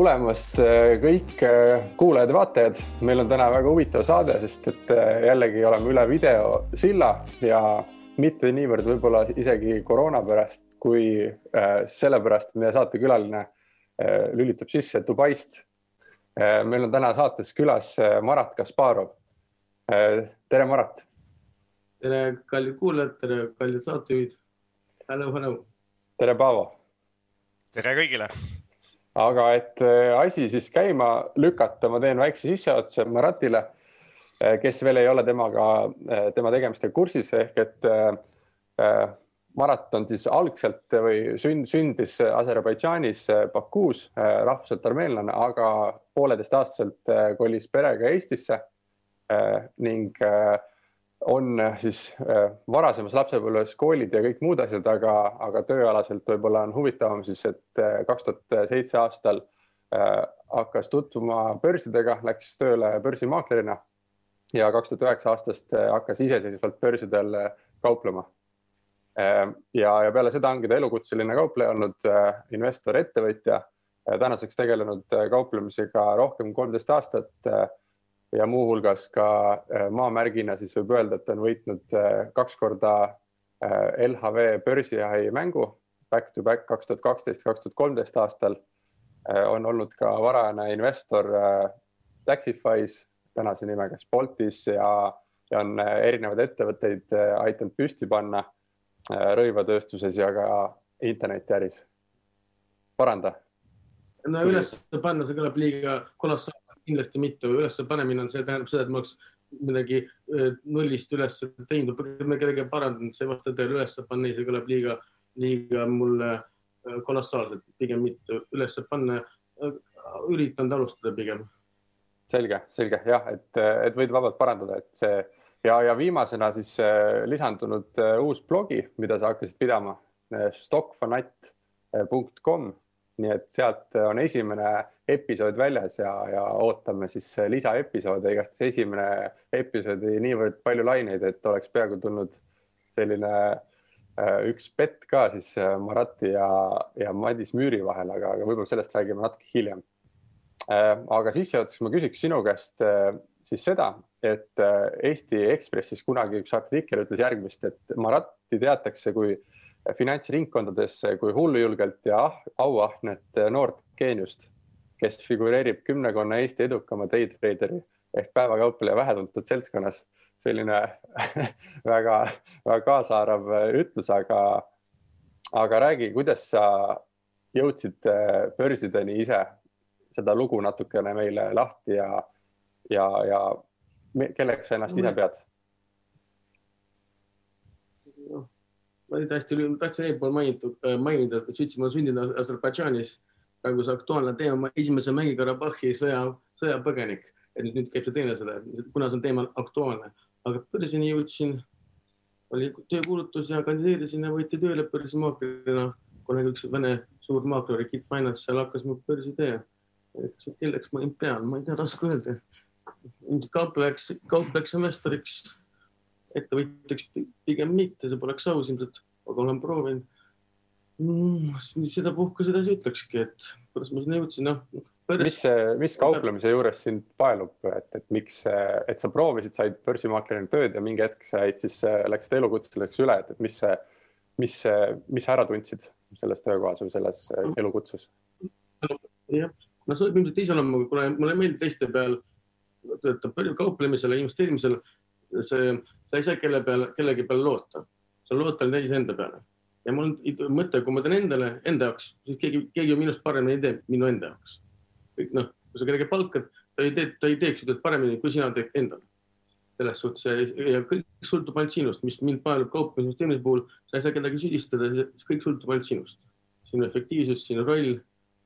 tulemast äh, kõik äh, kuulajad ja vaatajad. meil on täna väga huvitav saade, sest et äh, jällegi oleme üle videosilla ja mitte niivõrd võib-olla isegi koroona pärast, kui sellepärast, et meie saatekülaline lülitub sisse Dubaist. meil on täna saates külas Marat Kasparov. tere, Marat. tere, kallid kuulajad, tere, kallid saatejuhid. Hello, hello. tere, Paavo. tere kõigile aga et äh, asi siis käima lükata, ma teen väikse sissejuhatuse Maratile, äh, kes veel ei ole temaga, äh, tema tegemistega kursis ehk et Marat on siis algselt või sünd, sündis Aserbaidžaanis Bakuus, rahvuselt armeenlane, aga pooleteistaastaselt kolis perega Eestisse ning on äh, siis äh, varasemas lapsepõlves koolid ja kõik muud asjad, aga, aga tööalaselt võib-olla on huvitavam siis, et äh, kaks tuhat seitse aastal hakkas tutvuma börsidega, läks tööle börsimaaklerina ja kaks tuhat üheksa aastast hakkas iseseisvalt börsidel kauplema. ja, ja peale seda ongi ta elukutseline kaupleja olnud, investor, ettevõtja, tänaseks tegelenud kauplemisega rohkem kolmteist aastat ja muuhulgas ka äh, maamärgina siis võib öelda, et on võitnud äh, kaks korda äh, LHV börsijahi mängu back to back kaks tuhat kaksteist, kaks tuhat kolmteist aastal. on olnud ka varajane investor Taxify's, tänase nimega Spoltis ja, ja on erinevaid ettevõtteid aidanud püsti panna rõivatööstuses ja ka internetiäris. paranda no üles panna, see kõlab liiga kolossaalselt, kindlasti mitte, ülesse panemine on, see tähendab seda, et ma oleks midagi nullist üles teinud, kedagi parandanud, see ei vasta tõele, üles panna, see kõlab liiga, liiga mulle kolossaalselt, pigem mitte üles panna, üritanud alustada pigem. selge, selge. Jah, et, et võid vabalt parandada, et see ja, ja viimasena siis lisandunud uus blogi, mida sa hakkasid pidama, stockfanat.com nii et sealt on esimene episood väljas ja, ja ootame siis lisaepisoode, igastahes esimene episood oli niivõrd palju laineid, et oleks peaaegu tulnud selline äh, üks bett ka siis äh, Marati ja, ja Madis Müüri vahel, aga, aga võib-olla sellest räägime natuke hiljem. Äh, aga sissejuhatuseks ma küsiks sinu käest siis seda, et Eesti Ekspressis kunagi üks artikkel ütles järgmist, et Maratti teatakse kui finantsringkondades kui hullujulgelt ja ah, auahnet noort geeniust, kes figureerib kümnekonna Eesti edukama daytrader'i ehk päevakaupleja vähetuntud seltskonnas. selline väga, väga kaasaarv ütlus, aga, aga räägi, kuidas sa jõudsid äh, börsideni ise, seda lugu natukene meile lahti ja, ja, ja kelleks sa ennast ise pead ma olin hästi, tahtsin eelpool mainitud, äh, mainida, et ma olen sündinud Aserbaidžaanis, praegu see aktuaalne teema, ma esimese Mägi-Karabahhi sõja, sõjapõgenik, et nüüd, nüüd käib see teine sõda, kuna see on teema aktuaalne, aga börsini jõudsin, oli töökuulutus ja kandideerisin ja võeti tööle börsimaaklina, kuna üks Vene suur maakler, Kit Finance, seal hakkas mu börsitee. kelleks ma nüüd pean, ma ei tea, raske öelda. ilmselt kauplejaks, kauplejaks investoriks ettevõtjaks pigem mitte, see poleks aus ilmselt, aga olen proovinud mm,. sedapuhku sedasi ütlekski, et kuidas ma sinna jõudsin, noh. mis, mis kauplemise juures sind paelub, et, et miks, et sa proovisid, said börsimaaklerina tööd ja mingi hetk said siis, läksid elukutseliseks üle, et, et mis mis, mis sa ära tundsid selles töökohas või selles elukutses? jah, no see võib ilmselt iseloomuga, kuna mulle ei meeldi teiste peal töötada kauplemisele, investeerimisele see, sa ei saa kelle peale, kellegi peale loota, sa loota täis enda peale. ja mul on mõte, kui ma teen endale, enda jaoks, siis keegi, keegi minust paremini teeb minu enda jaoks. kõik noh, kui sa kedagi palkad, ta ei tee, ta ei teeks ju paremini, kui sina teed endale. selles suhtes ja kõik sõltub ainult sinust, mis mind paelub kauplemissüsteemi puhul, sa ei saa kedagi süüdistada, kõik sõltub ainult sinust. sinu efektiivsus, sinu roll,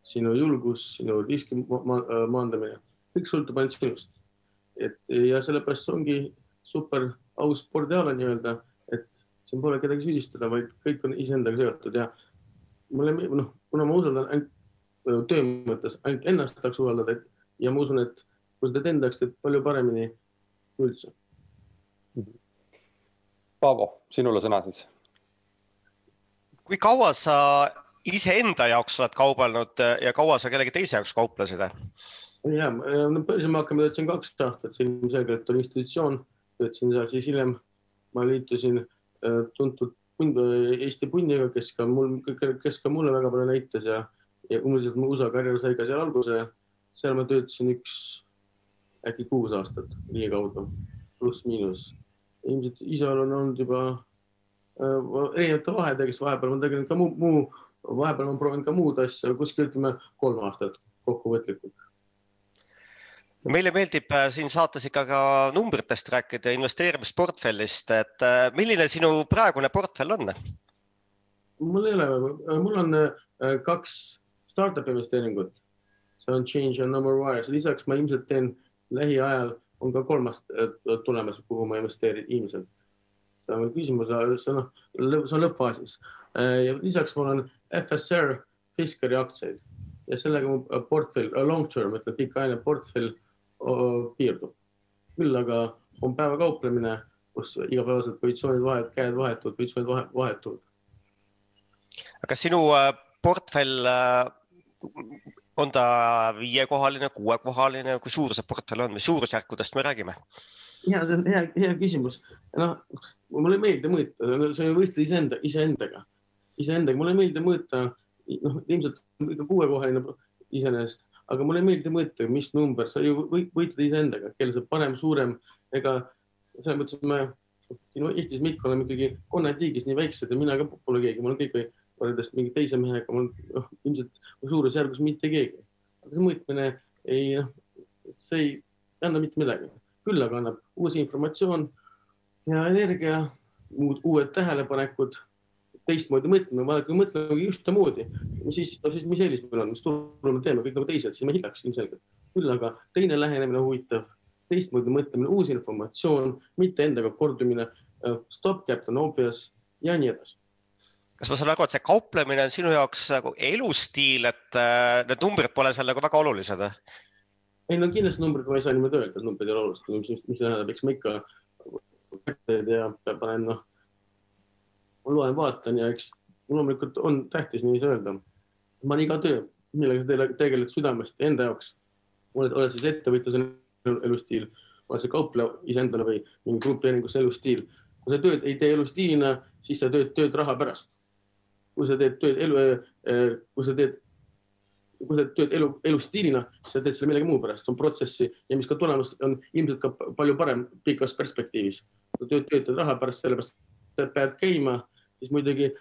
sinu julgus, sinu riski ma maandamine, kõik sõltub ainult sinust. et ja sellepärast ongi super aus spordiala nii-öelda, et siin pole kedagi süüdistada, vaid kõik on iseendaga seotud ja mulle, noh, kuna ma usaldan ainult töö mõttes ainult ennast tahaks usaldada ja ma usun, et kui sa teed enda jaoks, teed palju paremini üldse. Paavo, sinule sõna siis. kui kaua sa iseenda jaoks oled kaubelnud ja kaua sa kellegi teise jaoks kauplesid? ja, börsil ma hakkama töötasin kaks aastat, see ilmselgelt oli institutsioon, töötasin seal, siis hiljem ma liitusin tuntud pund, Eesti pundiga, kes ka mul, kes ka mulle väga palju näitas ja, ja üldiselt mu USA karjäär sai ka seal alguse. seal ma töötasin üks, äkki kuus aastat ligikaudu, pluss-miinus. ilmselt ise olen olnud juba äh, erinevate vahedega, kes vahepeal ma tegelen ka muu, muu, vahepeal ma proovin ka muud asja, kuskil ütleme kolm aastat kokkuvõtlikult meile meeldib äh, siin saates ikka ka numbritest rääkida, investeerimisportfellist, et äh, milline sinu praegune portfell on? mul ei ole, mul on äh, kaks startup investeeringut, see on Change ja Number Wires, lisaks ma ilmselt teen lähiajal on ka kolmas tulemas, kuhu ma investeerin ilmselt. see on veel küsimus, see on, see on lõppfaasis. ja lisaks mul on FSR Fiskari aktsiaid ja sellega mu portfell, long term, ütleme pikaajaline portfell piirdub. küll aga on päevakauplemine, kus igapäevaselt positsioonid vahet, käed vahetuvad, positsioonid vahe, vahetuvad. aga sinu äh, portfell, äh, on ta viiekohaline, kuuekohaline, kui suur see portfell on, mis suurusjärkudest me räägime? ja see on hea, hea küsimus. noh, mulle ei meeldi mõõta, see on võistleda iseenda, iseendaga, iseendaga, mulle ei meeldi mõõta, noh, ilmselt ikka kuuekohaline iseenesest aga mulle ei meeldi mõõta, mis number, sa ju võitled iseendaga, kellel see parem, suurem, ega selles mõttes, me siin Eestis me ikka oleme ikkagi konnatiigis nii väiksed ja mina ka pole keegi, mul on kõik võrreldes mingi teise mehega, mul noh, ilmselt suurusjärgus mitte keegi. aga see mõõtmine ei, noh, see ei anna mitte midagi, küll aga annab uusi informatsioon ja energia, muud uued tähelepanekud teistmoodi mõtlema, vaadake, mõtleme ühtemoodi, siis, siis mis eelis meil on, mis turul me teeme, kõik nagu teised, siis me hiljaks ilmselgelt. küll aga teine lähenemine huvitav, teistmoodi mõtlemine, uus informatsioon, mitte endaga kordumine, äh, stop captain obvious ja nii edasi kas ma saan aru, et see kauplemine on sinu jaoks nagu elustiil, et äh, need numbrid pole seal nagu väga olulised või? ei no kindlasti numbrid, ma ei saa niimoodi öelda, et numbrid ei ole olulised, mis, mis tähendab, eks ma ikka ja panen noh ma loen, vaatan ja eks loomulikult on tähtis nii öelda. ma olen iga töö, millega sa tegeled südamest enda jaoks, oled, oled siis ettevõtluse elustiil, oled sa kaupleja iseendale või mingi grupeeringus elustiil. kui sa tööd ei tee elustiilina, siis sa teed tööd raha pärast. kui sa teed tööd elu, eh, kui sa teed kui sa teed elu, elustiilina, sa teed selle millegi muu pärast, on protsessi ja mis ka tulemus on ilmselt ka palju parem pikas perspektiivis. tööd, töötad raha pärast, sellepärast pead käima siis muidugi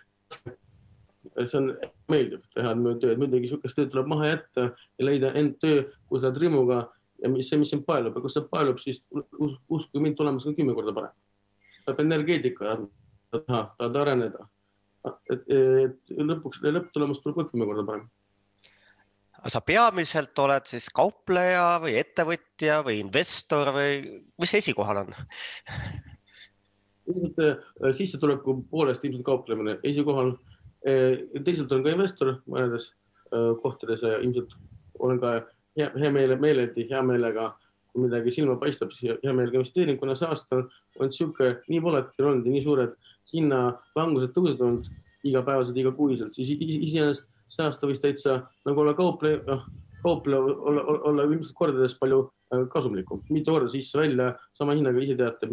see on meeldiv teha tööd, muidugi sihukest tööd tuleb maha jätta ja leida end töö, kus sa oled rõõmuga ja mis see, mis sind paelub ja kui see paelub, siis us, uskuge mind, tulemus on kümme korda parem. peab energeetika taha, tahad areneda. et, et lõpuks lõpptulemus tuleb ka kümme korda parem. sa peamiselt oled siis kaupleja või ettevõtja või investor või mis esikohal on ilmselt äh, sissetuleku poolest ilmselt kauplemine esikohal. Äh, teisalt olen ka investor mõnedes äh, kohtades ja ilmselt olen ka hea, hea meele, meeleldi, hea meelega, kui midagi silma paistab, siis hea meelega investeerin, kuna see aasta on sihuke nii volatiil olnud ja nii suured hinnalangused tõusud olnud igapäevaselt, igakuiselt, siis iseenesest see aasta võis täitsa nagu olla kaupleja, noh, kaupleja olla, olla, olla ilmselt kordades palju kasumlikum, mitu korda sisse-välja sama hinnaga, ise teate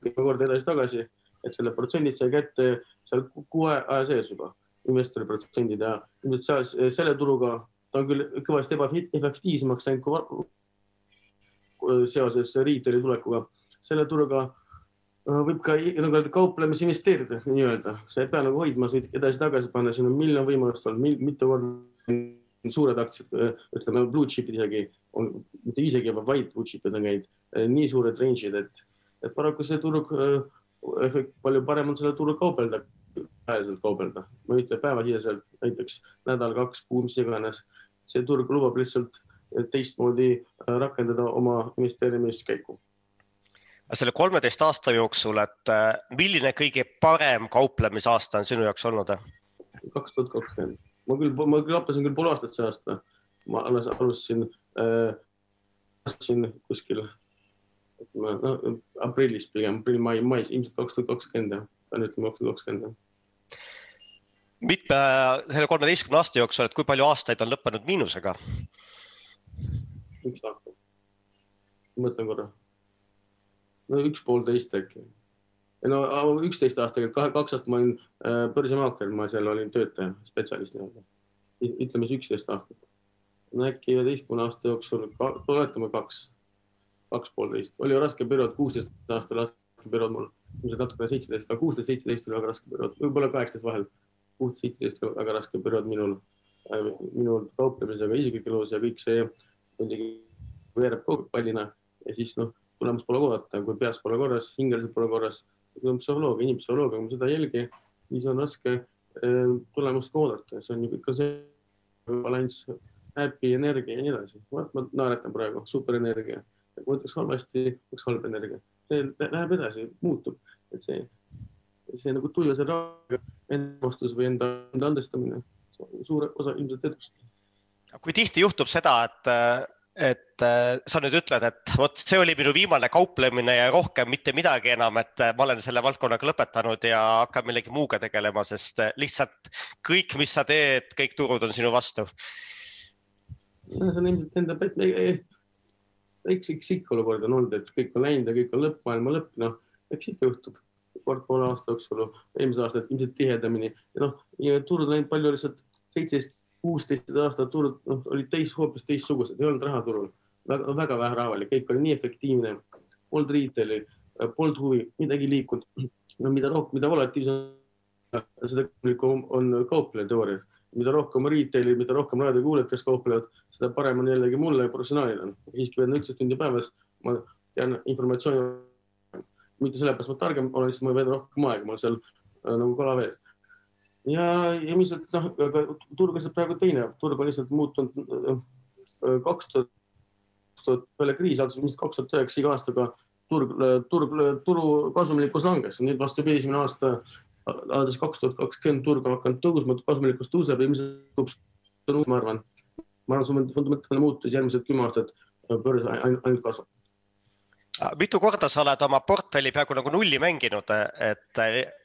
kümme korda edasi-tagasi, et selle protsendid sai kätte seal kuu aja sees juba, investori protsendid ja ilmselt selle turuga ta on küll kõvasti ebaefektiivsemaks läinud kui seoses retail'i tulekuga. selle turuga äh, võib ka nagu öelda kauplemis investeerida nii-öelda, sa ei pea nagu hoidma, sa võid edasi-tagasi panna, siin on miljon võimalust olnud, mitu korda suured aktsiad, äh, ütleme blue chip'id isegi mitte isegi, vaid blue chip'id on käinud, äh, nii suured range'id, et et paraku see turg, äh, palju parem on selle turul kaubelda, päevaselt kaubelda, ütle päevasiseselt, näiteks nädal-kaks, kuu, mis iganes. see turg lubab lihtsalt teistmoodi äh, rakendada oma investeerimiskäiku selle kolmeteist aasta jooksul, et äh, milline kõige parem kauplemisaasta on sinu jaoks olnud? kaks tuhat kakskümmend, ma küll, ma küll lappasin küll pool aastat see aasta, ma alles alustasin äh,, kuskil ütleme noh, aprillis pigem, aprill, mai, mais, ilmselt kaks tuhat kakskümmend jah, pean ütlema kaks tuhat kakskümmend jah. mitme, selle kolmeteistkümne aasta jooksul, et kui palju aastaid on lõppenud miinusega? üks aasta. mõtlen korra. no üks poolteist äkki. no üksteist aastat, kahe, kaks aastat ma olin äh, börsimaakler, ma seal olin töötaja, spetsialist nii-öelda. ütleme siis üksteist aastat. no äkki üheteistkümne aasta jooksul, oletame kaks, kaks poolteist, oli raske periood, kuusteist aasta raske periood mul ilmselt natukene seitseteist, aga kuusteist, seitseteist oli väga raske periood, võib-olla kaheksateist vahel. kuusteist, seitseteist oli väga raske periood minul, minul kauplemisega isiklikus elus ja kõik see veereb kogu aeg pallina ja siis noh, tulemust pole oodata, kui peas pole korras, hingeliselt pole korras, see on psühholoogia, inimpsühholoogia, kui ma seda ei jälgi, siis on raske äh, tulemust ka oodata, see on ju ikka see balanss, happy energia ja nii edasi. ma naeretan praegu, superenergia. Kui ütleks halvasti, oleks halb energia see läheb edasi, muutub, et see, see nagu tulla selle endastus või enda, enda andestamine, suure osa ilmselt edust. kui tihti juhtub seda, et, et sa nüüd ütled, et vot see oli minu viimane kauplemine ja rohkem mitte midagi enam, et ma olen selle valdkonnaga lõpetanud ja hakkan millegi muuga tegelema, sest lihtsalt kõik, mis sa teed, kõik turud on sinu vastu. see on ilmselt enda eks, eks ikka olukord on olnud, et kõik on läinud ja kõik on lõpp, maailma lõpp, noh, eks ikka juhtub. Kord poole aasta jooksul, eelmise aasta ilmselt tihedamini. Ja noh, turud läinud palju lihtsalt seitseteist, kuusteist aastat turud noh, olid teis, hoopis teistsugused, ei olnud raha turul. Väga, väga vähe raha oli, kõik oli nii efektiivne, polnud retail'i, polnud huvi, midagi liikunud. no mida rohkem, mida volatiivsem, seda on, kaupleja teoorias. Mida rohkem retail'i, mida rohkem raadiokuulajad, kes kauplevad, seda parem on jällegi mulle professionaalina. siiski veedan üksteist tundi päevas, ma tean informatsiooni, mitte sellepärast ma targem olen, lihtsalt ma veedan rohkem aega, ma olen seal äh, nagu kala vees. ja, ja mis, noh, aga turg on lihtsalt praegu teine, turg on lihtsalt muutunud äh, kaks tuhat, kaks tuhat peale kriisi, alates kaks tuhat üheksa iga aastaga turg, turg, turu kasumlikkus langes, nüüd vastupidi, esimene aasta alates kaks tuhat kakskümmend turg on hakanud tõusma, kasumlikkus tõuseb, ilmselt arvan, ma arvan, see fundamentaalne muutus järgmised kümme aastat börs ainult kasvab mitu korda sa oled oma portfelli peaaegu nagu nulli mänginud, et,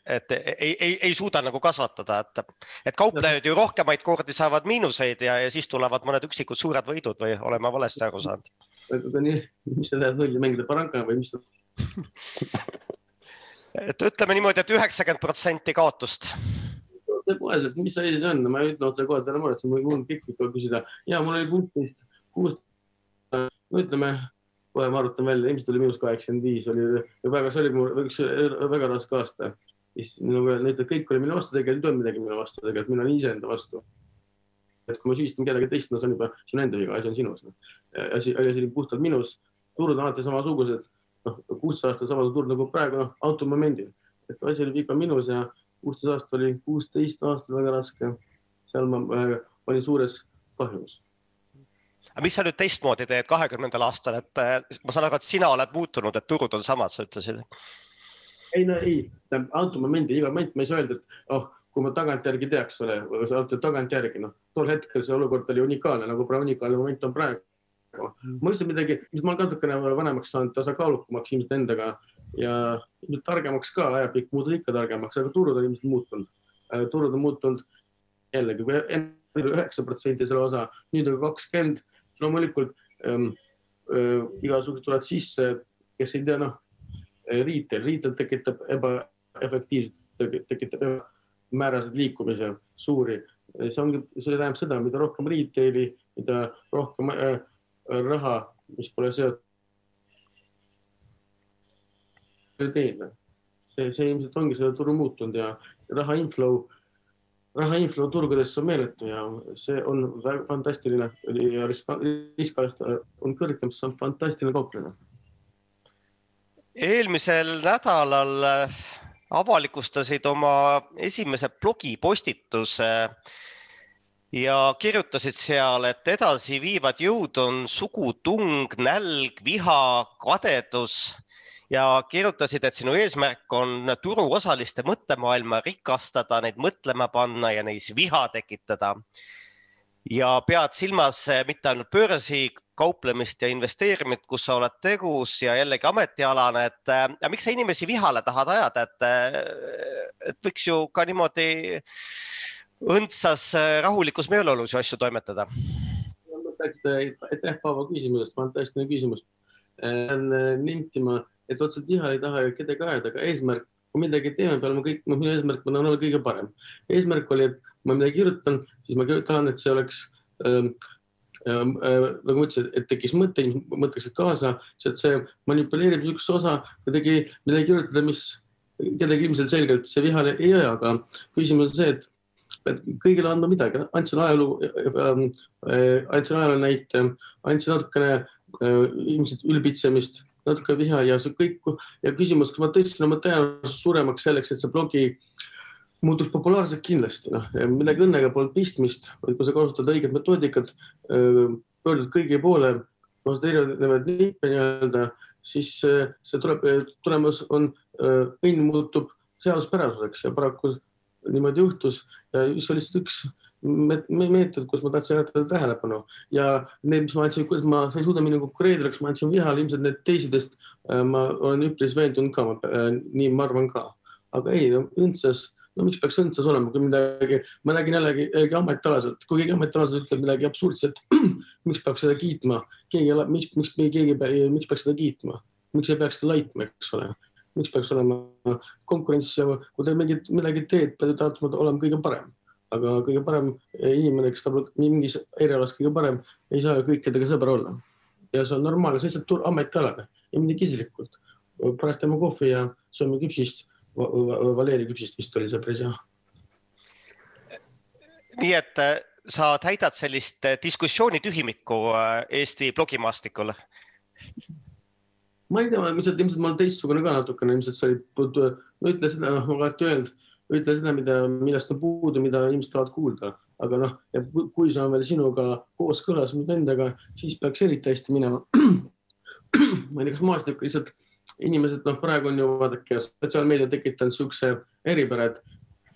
et ei, ei, ei suuda nagu kasvatada, et, et kauplejad ju rohkemaid kordi saavad miinuseid ja, ja siis tulevad mõned üksikud suured võidud või olen ma valesti aru saanud? mis sa tahad nulli mängida, baranka või mis sa et ütleme niimoodi et, et üheksakümmend protsenti kaotust. Otsekoheselt, mis asi see on, ma ei ütle otsekoheselt, ära muretse, mul on pikk ikka küsida ja mul oli kuusteist, kuusteist, no ütleme, kohe ma arvutan välja, ilmselt oli miinus kaheksakümmend viis, oli väga, see oli mul üks väga raske aasta. siis nagu ütled, kõik oli minu vastu, tegelikult ei olnud midagi minu vastu, tegelikult mina olin iseenda vastu. et kui ma süüdistan kedagi teist, no see on juba sinu enda viga, asi on sinus. asi, asi oli puhtalt minus, turud on alati samasugused noh, kuusteist aastat sama turg nagu praegu, noh, automomendil, et asi oli viga minus ja kuusteist aastat oli, kuusteist aastat väga raske. seal ma äh, olin suures kahjumis. aga mis sa nüüd teistmoodi teed kahekümnendal aastal, et äh, ma saan aru, et sina oled muutunud, et turud on samad, sa ütlesid? ei no ei, automomendi iga moment ma ei saa öelda, et oh, kui ma tagantjärgi teaks, ole, tagantjärgi, noh, tol hetkel see olukord oli unikaalne, nagu praegu unikaalne moment on praegu ma lihtsalt midagi, mis ma olen natukene vanemaks saanud, tasakaalukamaks ilmselt endaga ja ilmselt targemaks ka, ajapikk muutub ikka targemaks, aga turud on ilmselt muutunud. Äh, turud on muutunud jällegi, kui enne oli üheksa protsenti selle osa, nüüd on kakskümmend, loomulikult ähm, äh, igasugused tulevad sisse, kes ei tea, noh, äh, retail, retail tekitab ebaefektiivset, tekitab määraseid liikumise, suuri. see ongi, see tähendab seda, mida rohkem retail'i, mida rohkem äh, raha, mis pole seotud teeme. see, see ilmselt ongi selle turu muutunud ja raha inflow, raha inflow turgudesse on meeletu ja see on väga fantastiline ja risk, risk on kõrgem, see on fantastiline kauplemine. eelmisel nädalal avalikustasid oma esimese blogipostituse äh, ja kirjutasid seal, et edasiviivad jõud on sugutung, nälg, viha, kadedus ja kirjutasid, et sinu eesmärk on turuosaliste mõttemaailma rikastada, neid mõtlema panna ja neis viha tekitada. ja pead silmas mitte ainult börsi kauplemist ja investeerimist, kus sa oled tegus ja jällegi ametialane, et ja miks sa inimesi vihale tahad ajada, et, et võiks ju ka niimoodi õndsas rahulikus meeleolus ju asju toimetada. aitäh Paavo küsimusest, fantastiline küsimus. pean nentima, et otseselt viha ei taha kedagi ajada, aga eesmärk, kui midagi teeme, peale ma kõik, noh, minu eesmärk on olla kõige parem. eesmärk oli, et ma midagi kirjutan, siis ma tahan, et see oleks ähm, ähm äh, nagu ma ütlesin, et tekkis mõte, mõtleksid kaasa, et see manipuleerimise üks osa kuidagi midagi kirjutada, mis kedagi ilmselt selgelt see vihale ei aja, aga küsimus on see, et et kõigile andma midagi, andsin ajaloo äh,, andsin ajaloo näite, andsin natukene äh, ilmselt ülbitsemist, natuke viha ja see kõik ja küsimus, kas ma tõstsin oma tõenäosust suuremaks selleks, et see blogi muutuks populaarseks? Kindlasti, noh, midagi õnnega polnud pistmist, kui sa kasutad õiget metoodikat, pöördud kõigi poole, kasutad erinevaid nippe nii-öelda, siis see tuleb, tulemus on, õnn muutub seaduspärasuseks ja paraku niimoodi juhtus ja see oli lihtsalt üks meetod, kus ma tahtsin äratada tähelepanu ja need, mis ma andsin, kuidas ma, sa ei suuda minuga konkureerida, kas ma andsin vihale, ilmselt need teisedest äh, ma olen üpris veendunud ka, äh, nii ma arvan ka. aga ei no,, õndsas, no miks peaks õndsas olema, kui midagi, ma nägin jällegi, jällegi ametialaselt, kui keegi ametialaselt ütleb midagi absurdset, miks peaks seda kiitma, keegi, miks, miks keegi, miks peaks seda kiitma, miks ei peaks seda laitma, eks ole miks peaks olema konkurents kui te mingit, midagi teed, peate tahtma olema kõige parem. Aga kõige parem inimene, kes tahab mingis erialas kõige parem, ei saa ju kõikidega sõber olla. ja see on normaalne, see on lihtsalt ametialane ja midagi isiklikult. pärast tema kohvi ja sööme küpsist, Valeri küpsist vist oli see päris hea. nii et äh, sa täidad sellist äh, diskussioonitühimikku äh, Eesti blogimaastikul ma ei tea, ilmselt, ilmselt ma olen teistsugune ka natukene, ilmselt sa olid, no ütle seda, noh, ma olen alati öelnud, ütle seda, mida, millest on puudu, mida inimesed tahavad kuulda, aga noh, kui see on veel sinuga kooskõlas endaga, siis peaks eriti hästi minema. ma ei tea, kas maastik lihtsalt inimesed, noh, praegu on ju vaadake, sotsiaalmeedia tekitanud siukse eripära, et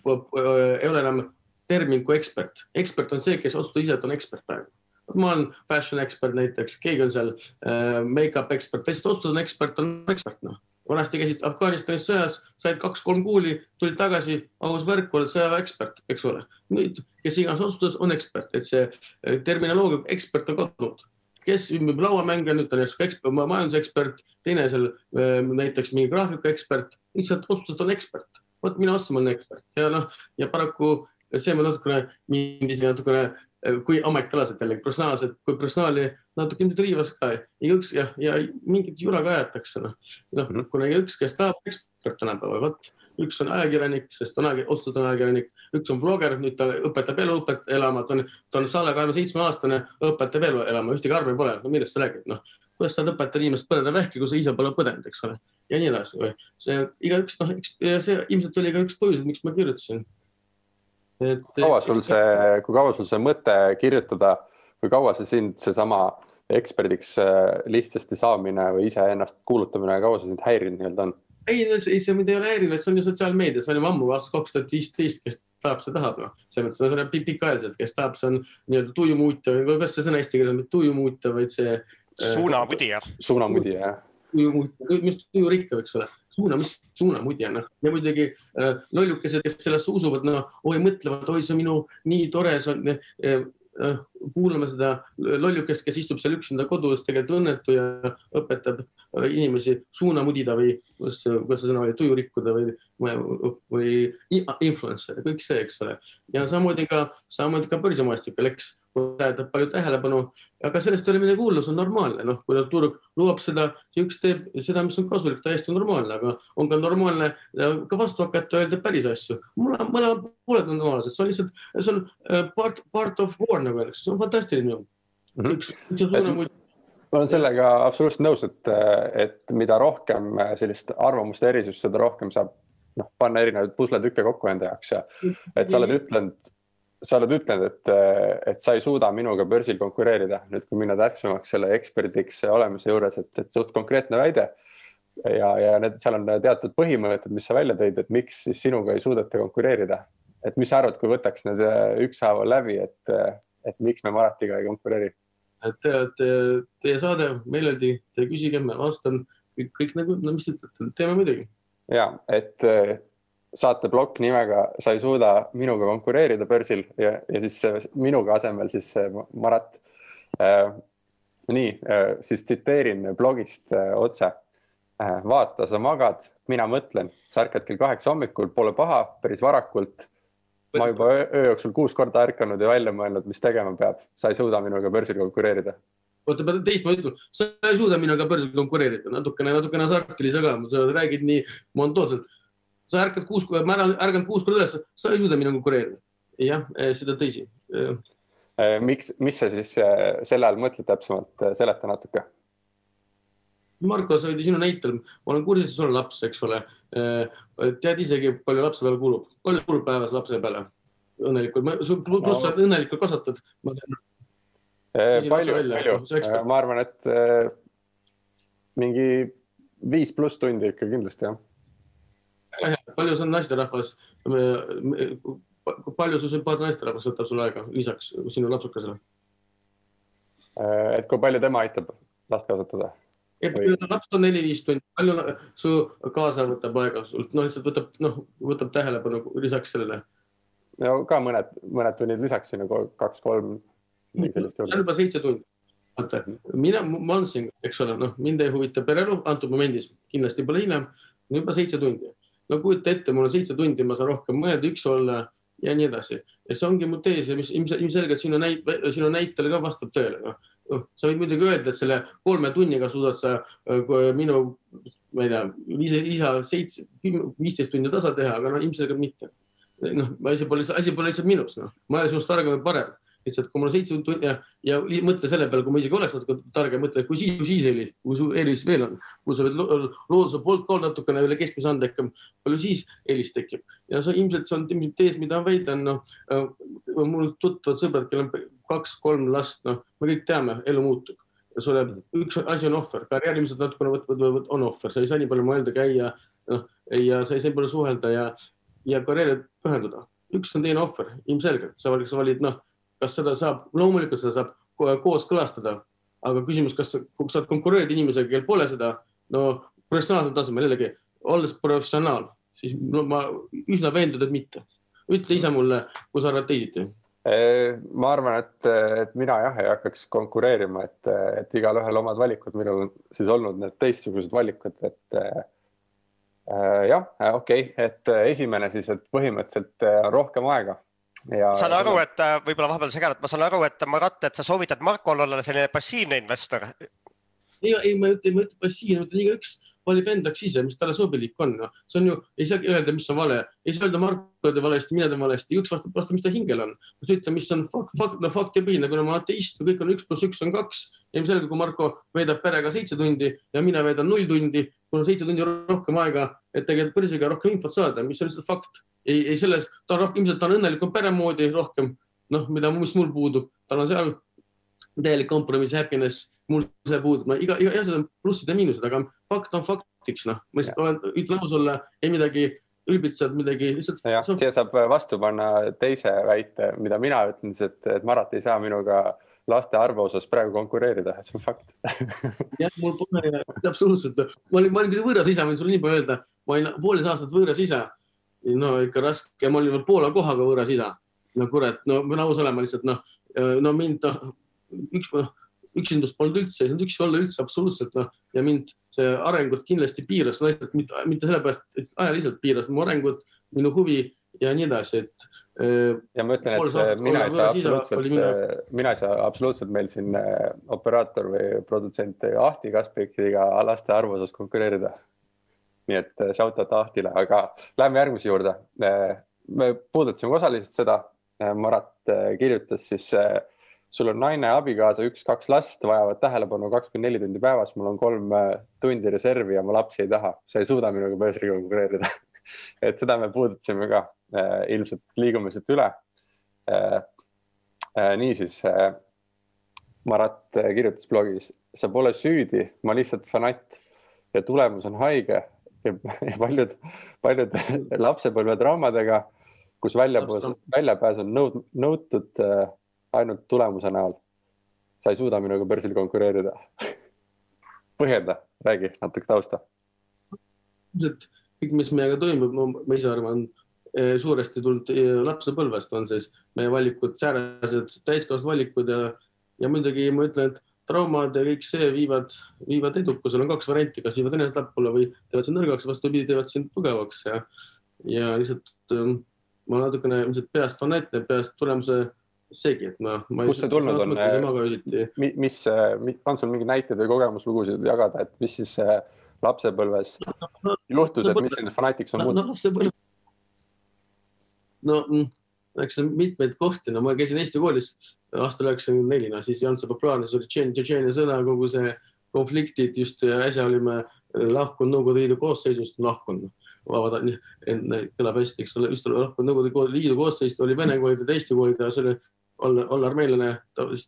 ei ole enam termin kui ekspert. ekspert on see, kes otsustab ise, et on ekspert praegu ma olen fashion ekspert näiteks, keegi on seal äh, make-up ekspert, lihtsalt otsustad, on ekspert, on ekspert, noh. Vanasti käisid Afganistanis sõjas, said kaks-kolm kuuli, tulid tagasi, aus värk, oled sõjaväe ekspert, eks ole. nüüd, kes iganes otsustas, on ekspert, et see äh, terminoloogia ekspert on kadunud. kes lauamänge, nüüd on ekspert, majandusekspert, teine seal äh, näiteks mingi graafikuekspert, lihtsalt otsustas, on ekspert. vot minu arust ma olen ekspert ja noh, ja paraku see on natukene, mind isegi natukene kui ametikalased jällegi professionaalsed, kui professionaali natuke ilmselt riivas ka igaüks ja, ja mingit jura ka aetakse noh. noh mm -hmm., kuna igaüks, kes tahab ekspert tänapäeval, vot üks on ajakirjanik, sest on otsustatud ajakirjanik, üks on bloger, nüüd ta õpetab elu õpet elama, ta on, ta on Salle kahekümne seitsme aastane, õpetab elu elama, ühtegi armi pole, no millest sa räägid, noh. kuidas saad õpetada inimest põdeda vähki, kui sa ise pole põdenud, eks ole, ja nii edasi või see igaüks noh, see ilmselt oli ka üks põhjus, miks ma kirjutasin et. kaua sul see, kui kaua sul see mõte kirjutada, kui kaua see sind, seesama eksperdiks äh, lihtsasti saamine või iseennast kuulutamine, kaua see sind häirinud nii-öelda on? ei, ei see mind ei ole häirinud, see on ju sotsiaalmeedias, see oli ammu aastast kaks tuhat viisteist, kes tahab, see tahab, noh. selles mõttes, see on pikaajaliselt, kes tahab, see on nii-öelda tujumuutja või kas see sõna eesti keeles on mitte tujumuutja, vaid see. Äh, suunamudija. suunamudija, jah. tujumuutja, mis tujurikkav, eks ole suuna, mis suunamudja, noh. ja muidugi äh, lollukesed, kes sellesse usuvad, no oi, mõtlevad, oi, see on minu nii tore, see on äh, äh, kuulame seda lollukest, kes istub seal üksinda kodus, tegelikult õnnetu ja õpetab äh, inimesi suuna mudida või kuidas, kuidas see sõna oli, tuju rikkuda või, või influencer ja kõik see, eks ole. ja samamoodi ka, samamoodi ka börsimaastikul, eks tähendab palju tähelepanu, aga sellest ei ole midagi hullu, see on normaalne, noh, kui turg lubab seda, üks teeb seda, mis on kasulik, täiesti normaalne, aga on ka normaalne ka vastu hakata, öelda päris asju. mõlemad mõlema pooled on normaalsed, see on lihtsalt, see on äh, part, part of war nagu öeldakse, see on fantastiline ju mm. -hmm. üks, üks suurem muidu ma olen sellega absoluutselt nõus, et, et mida rohkem sellist arvamuste erisust, seda rohkem saab noh, panna erinevaid pusletükke kokku enda jaoks ja et sa oled ütlenud sa oled ütelnud, et, et sa ei suuda minuga börsil konkureerida, nüüd kui minna täpsemaks selle eksperdiks olemise juures, et, et suht konkreetne väide. ja, ja need, seal on teatud põhimõtted, mis sa välja tõid, et miks siis sinuga ei suudeta konkureerida. et mis sa arvad, kui võtaks need ükshaaval läbi, et, et miks me Maratiga ei konkureeri? et te, te, teie saade meeleldi, te küsige, ma vastan kõik, kõik nagu, no mis te ütlete, teeme muidugi. ja et saateplokk nimega Sa ei suuda minuga konkureerida börsil ja, ja siis minuga asemel siis Marat äh,. nii äh,, siis tsiteerin blogist äh, otse äh,. vaata, sa magad, mina mõtlen, sa ärkad kell kaheksa hommikul, pole paha, päris varakult. Ma juba öö, öö jooksul kuus korda ärkanud ja välja mõelnud, mis tegema peab, sa ei suuda minuga börsil konkureerida. Oota, pead teistmoodi ütlema, sa ei suuda minuga börsil konkureerida, natukene, natukene sarkilise ka, sa räägid nii monotoonselt sa ärkad kuus, ma ärganud kuus korda üles, sa ei suuda minuga konkureerida. jah, eh, seda tõsi. Eh, miks, mis sa siis eh, selle all mõtled täpsemalt, seleta natuke. Marko, sa olid sinu näitel, ma olen kursis, sul on laps, eks ole. tead isegi, palju lapse peale kulub, palju kulub päevas lapse peale? õnnelikult, pluss sa õnnelikult kasvatad. palju, palju, ma arvan, et mingi viis pluss tundi ikka kindlasti jah palju see on naisterahvas, palju su sümpaatne naisterahvas võtab sul aega lisaks sinu lapsukesele? Äh, et kui palju tema aitab last kasvatada? On neli-viis tundi, palju su kaasa võtab aega sult, noh, lihtsalt võtab, noh, võtab tähelepanu lisaks sellele? no ka mõned, mõned tunnid lisaks sinna, kaks-kolm. see on juba seitse tundi. vaata, mina, ma olen siin, eks ole, noh, mind ei huvita pereelu antud momendis, kindlasti pole hiljem, juba seitse tundi no kujuta ette, mul on seitse tundi, ma saan rohkem mõelda, üks olla ja nii edasi. ja see ongi mu tees ja mis ilmselgelt sinu näit-, sinu näitele ka vastab tõele, noh. Sa võid muidugi öelda, et selle kolme tunniga suudad sa minu, ma ei tea, ise, isa seitse, viisteist tundi tasa teha, aga no ilmselgelt mitte. noh, asi pole, asi pole lihtsalt minus, noh, ma olen sinust targem ja parem lihtsalt kui mul on seitse tundi ja, ja mõtle selle peale, kui ma isegi oleks natuke targem, mõtle, kui siis, kui siis eelis, kui su eelis veel on, kui sa oled looduse poolt ka natukene üle keskmise anda ikka, palju siis eelis tekib. Ja see ilmselt see on tees, mida ma väidan, noh äh, mul tuttavad sõbrad, kellel on kaks-kolm last, noh, me kõik teame, elu muutub. Sulle üks asi on ohver, karjääriliselt natukene võtavad, on ohver, sa ei saa nii palju mõelda, käia, noh ja sa ei saa nii palju suhelda ja, ja karjäärile pühenduda. üks on teine ohver, ilmselgelt, sa valid, noh kas seda saab, loomulikult seda saab kooskõlastada, aga küsimus, kas sa saad konkureerida inimesega, kel pole seda, no professionaalsel tasemel jällegi, olles professionaal, siis no ma üsna veendunud, et mitte. ütle ise mulle, kui sa arvad teisiti ma arvan, et, et mina jah ei hakkaks konkureerima, et, et igalühel omad valikud, minul on siis olnud need teistsugused valikud, et äh, jah, okei okay., et esimene siis, et põhimõtteliselt rohkem aega Ja, saan aru, et äh, võib-olla vahepeal segan, et ma saan aru, et Marat, et sa soovitad Markol olla selline passiivne investor. ei, ei, ma ei ütle, ma ei ütle passiivne, ma ütlen igaüks valib endaks ise, mis talle sobilik on no.. see on ju, ei saa öelda, mis on vale, ei saa öelda Marko teeb valesti, mina teen valesti, üks vastab vastu, mis ta hingel on. ütle, mis on fakt, fakt, no faktipõhine, kuna ma olen ateist, kõik on üks pluss üks on kaks. ilmselgelt, kui Marko veedab perega seitse tundi ja mina veedan null tundi, mul on seitse tundi rohkem aega, et tegelikult börsiga rohkem infot saada, mis on lihtsalt fakt. Ei, ei selles, ta on rohkem, ilmselt ta on õnnelikum pere moodi rohkem, noh, mida, mis mul puudub, tal on seal täielik kompromiss, happiness mul see puudub, no iga, iga, jah, seal on plussid ja miinused, aga fakt on faktiks, noh, ma lihtsalt olen, ütlen aus olla, ei midagi ülbitsed midagi lihtsalt. jah, siia saab vastu panna teise väite, mida mina ütlen, et, et Marat ei saa minuga laste arvu osas praegu konkureerida, see on fakt. Jah, mul pole absoluutselt, ma olin, ma olin küll võõras isa, võin sulle nii palju öelda, ma olin poolteist aastat võõras isa. No ikka raske, ma olin veel Poola kohaga võõras isa. no kurat, no ma pean aus olema lihtsalt noh, no mind noh, üks noh üksindust polnud üldse, ei saanud üksi olla üldse absoluutselt noh ja mind see arengut kindlasti piiras, lihtsalt mitte, mitte sellepärast, et ajaliselt piiras mu arengut, minu huvi ja nii edasi, et. Äh, ja ma ütlen, et mina ei saa absoluutselt, mina ei saa absoluutselt meil siin äh, operaator või produtsent Ahti Kaspikiga laste arvu osas konkureerida. Nii et äh, shout out Ahtile, aga lähme järgmise juurde. me puudutasime osaliselt seda, Marat kirjutas siis sul on naine, abikaasa, üks-kaks last, vajavad tähelepanu kakskümmend neli tundi päevas, mul on kolm äh, tundi reservi ja ma lapsi ei taha, sa ei suuda minuga börsiga konkureerida. Et seda me puudutasime ka, äh, ilmselt liigume siit üle. Äh, niisiis, Marat kirjutas blogis, sa pole süüdi, ma lihtsalt fanatt ja tulemus on haige ja paljud, paljud lapsepõlvetraumadega, kus väljapääs, väljapääs on nõud, nõutud ainult tulemuse näol. sa ei suuda minuga börsil konkureerida põhjenda, räägi natuke tausta. ilmselt kõik, mis meiega toimub, no ma ise arvan, suuresti tulnud lapsepõlvest on siis meie valikud säärased täiskasvanud valikud ja, ja muidugi ma ütlen, et traumad ja kõik see viivad, viivad edukusele, on kaks varianti, kas viivad enesetapule või teevad sind nõrgaks, vastupidi, teevad sind tugevaks ja, ja lihtsalt ähm, ma natukene ilmselt peast fanaatne, peast tulemuse segi, et ma, ma. kust see tulnud on? mis, mis, on sul mingeid näiteid või kogemuslugusid jagada, et mis siis äh, lapsepõlves no, no, juhtus, et mis sind fanaatiks on muutunud no,? no, no eks mitmeid kohti, no ma käisin Eesti koolis aastal üheksakümmend neli, no siis ei olnud see populaarne, see oli Tšetšeenia sõda, kogu see konfliktid just äsja olime lahkunud Nõukogude Liidu koosseisust, lahkunud vabad, kõlab hästi, eks ole, just lahkunud Nõukogude Liidu koosseisust oli vene koolid ja Eesti koolid ja see oli olla, olla armeenlane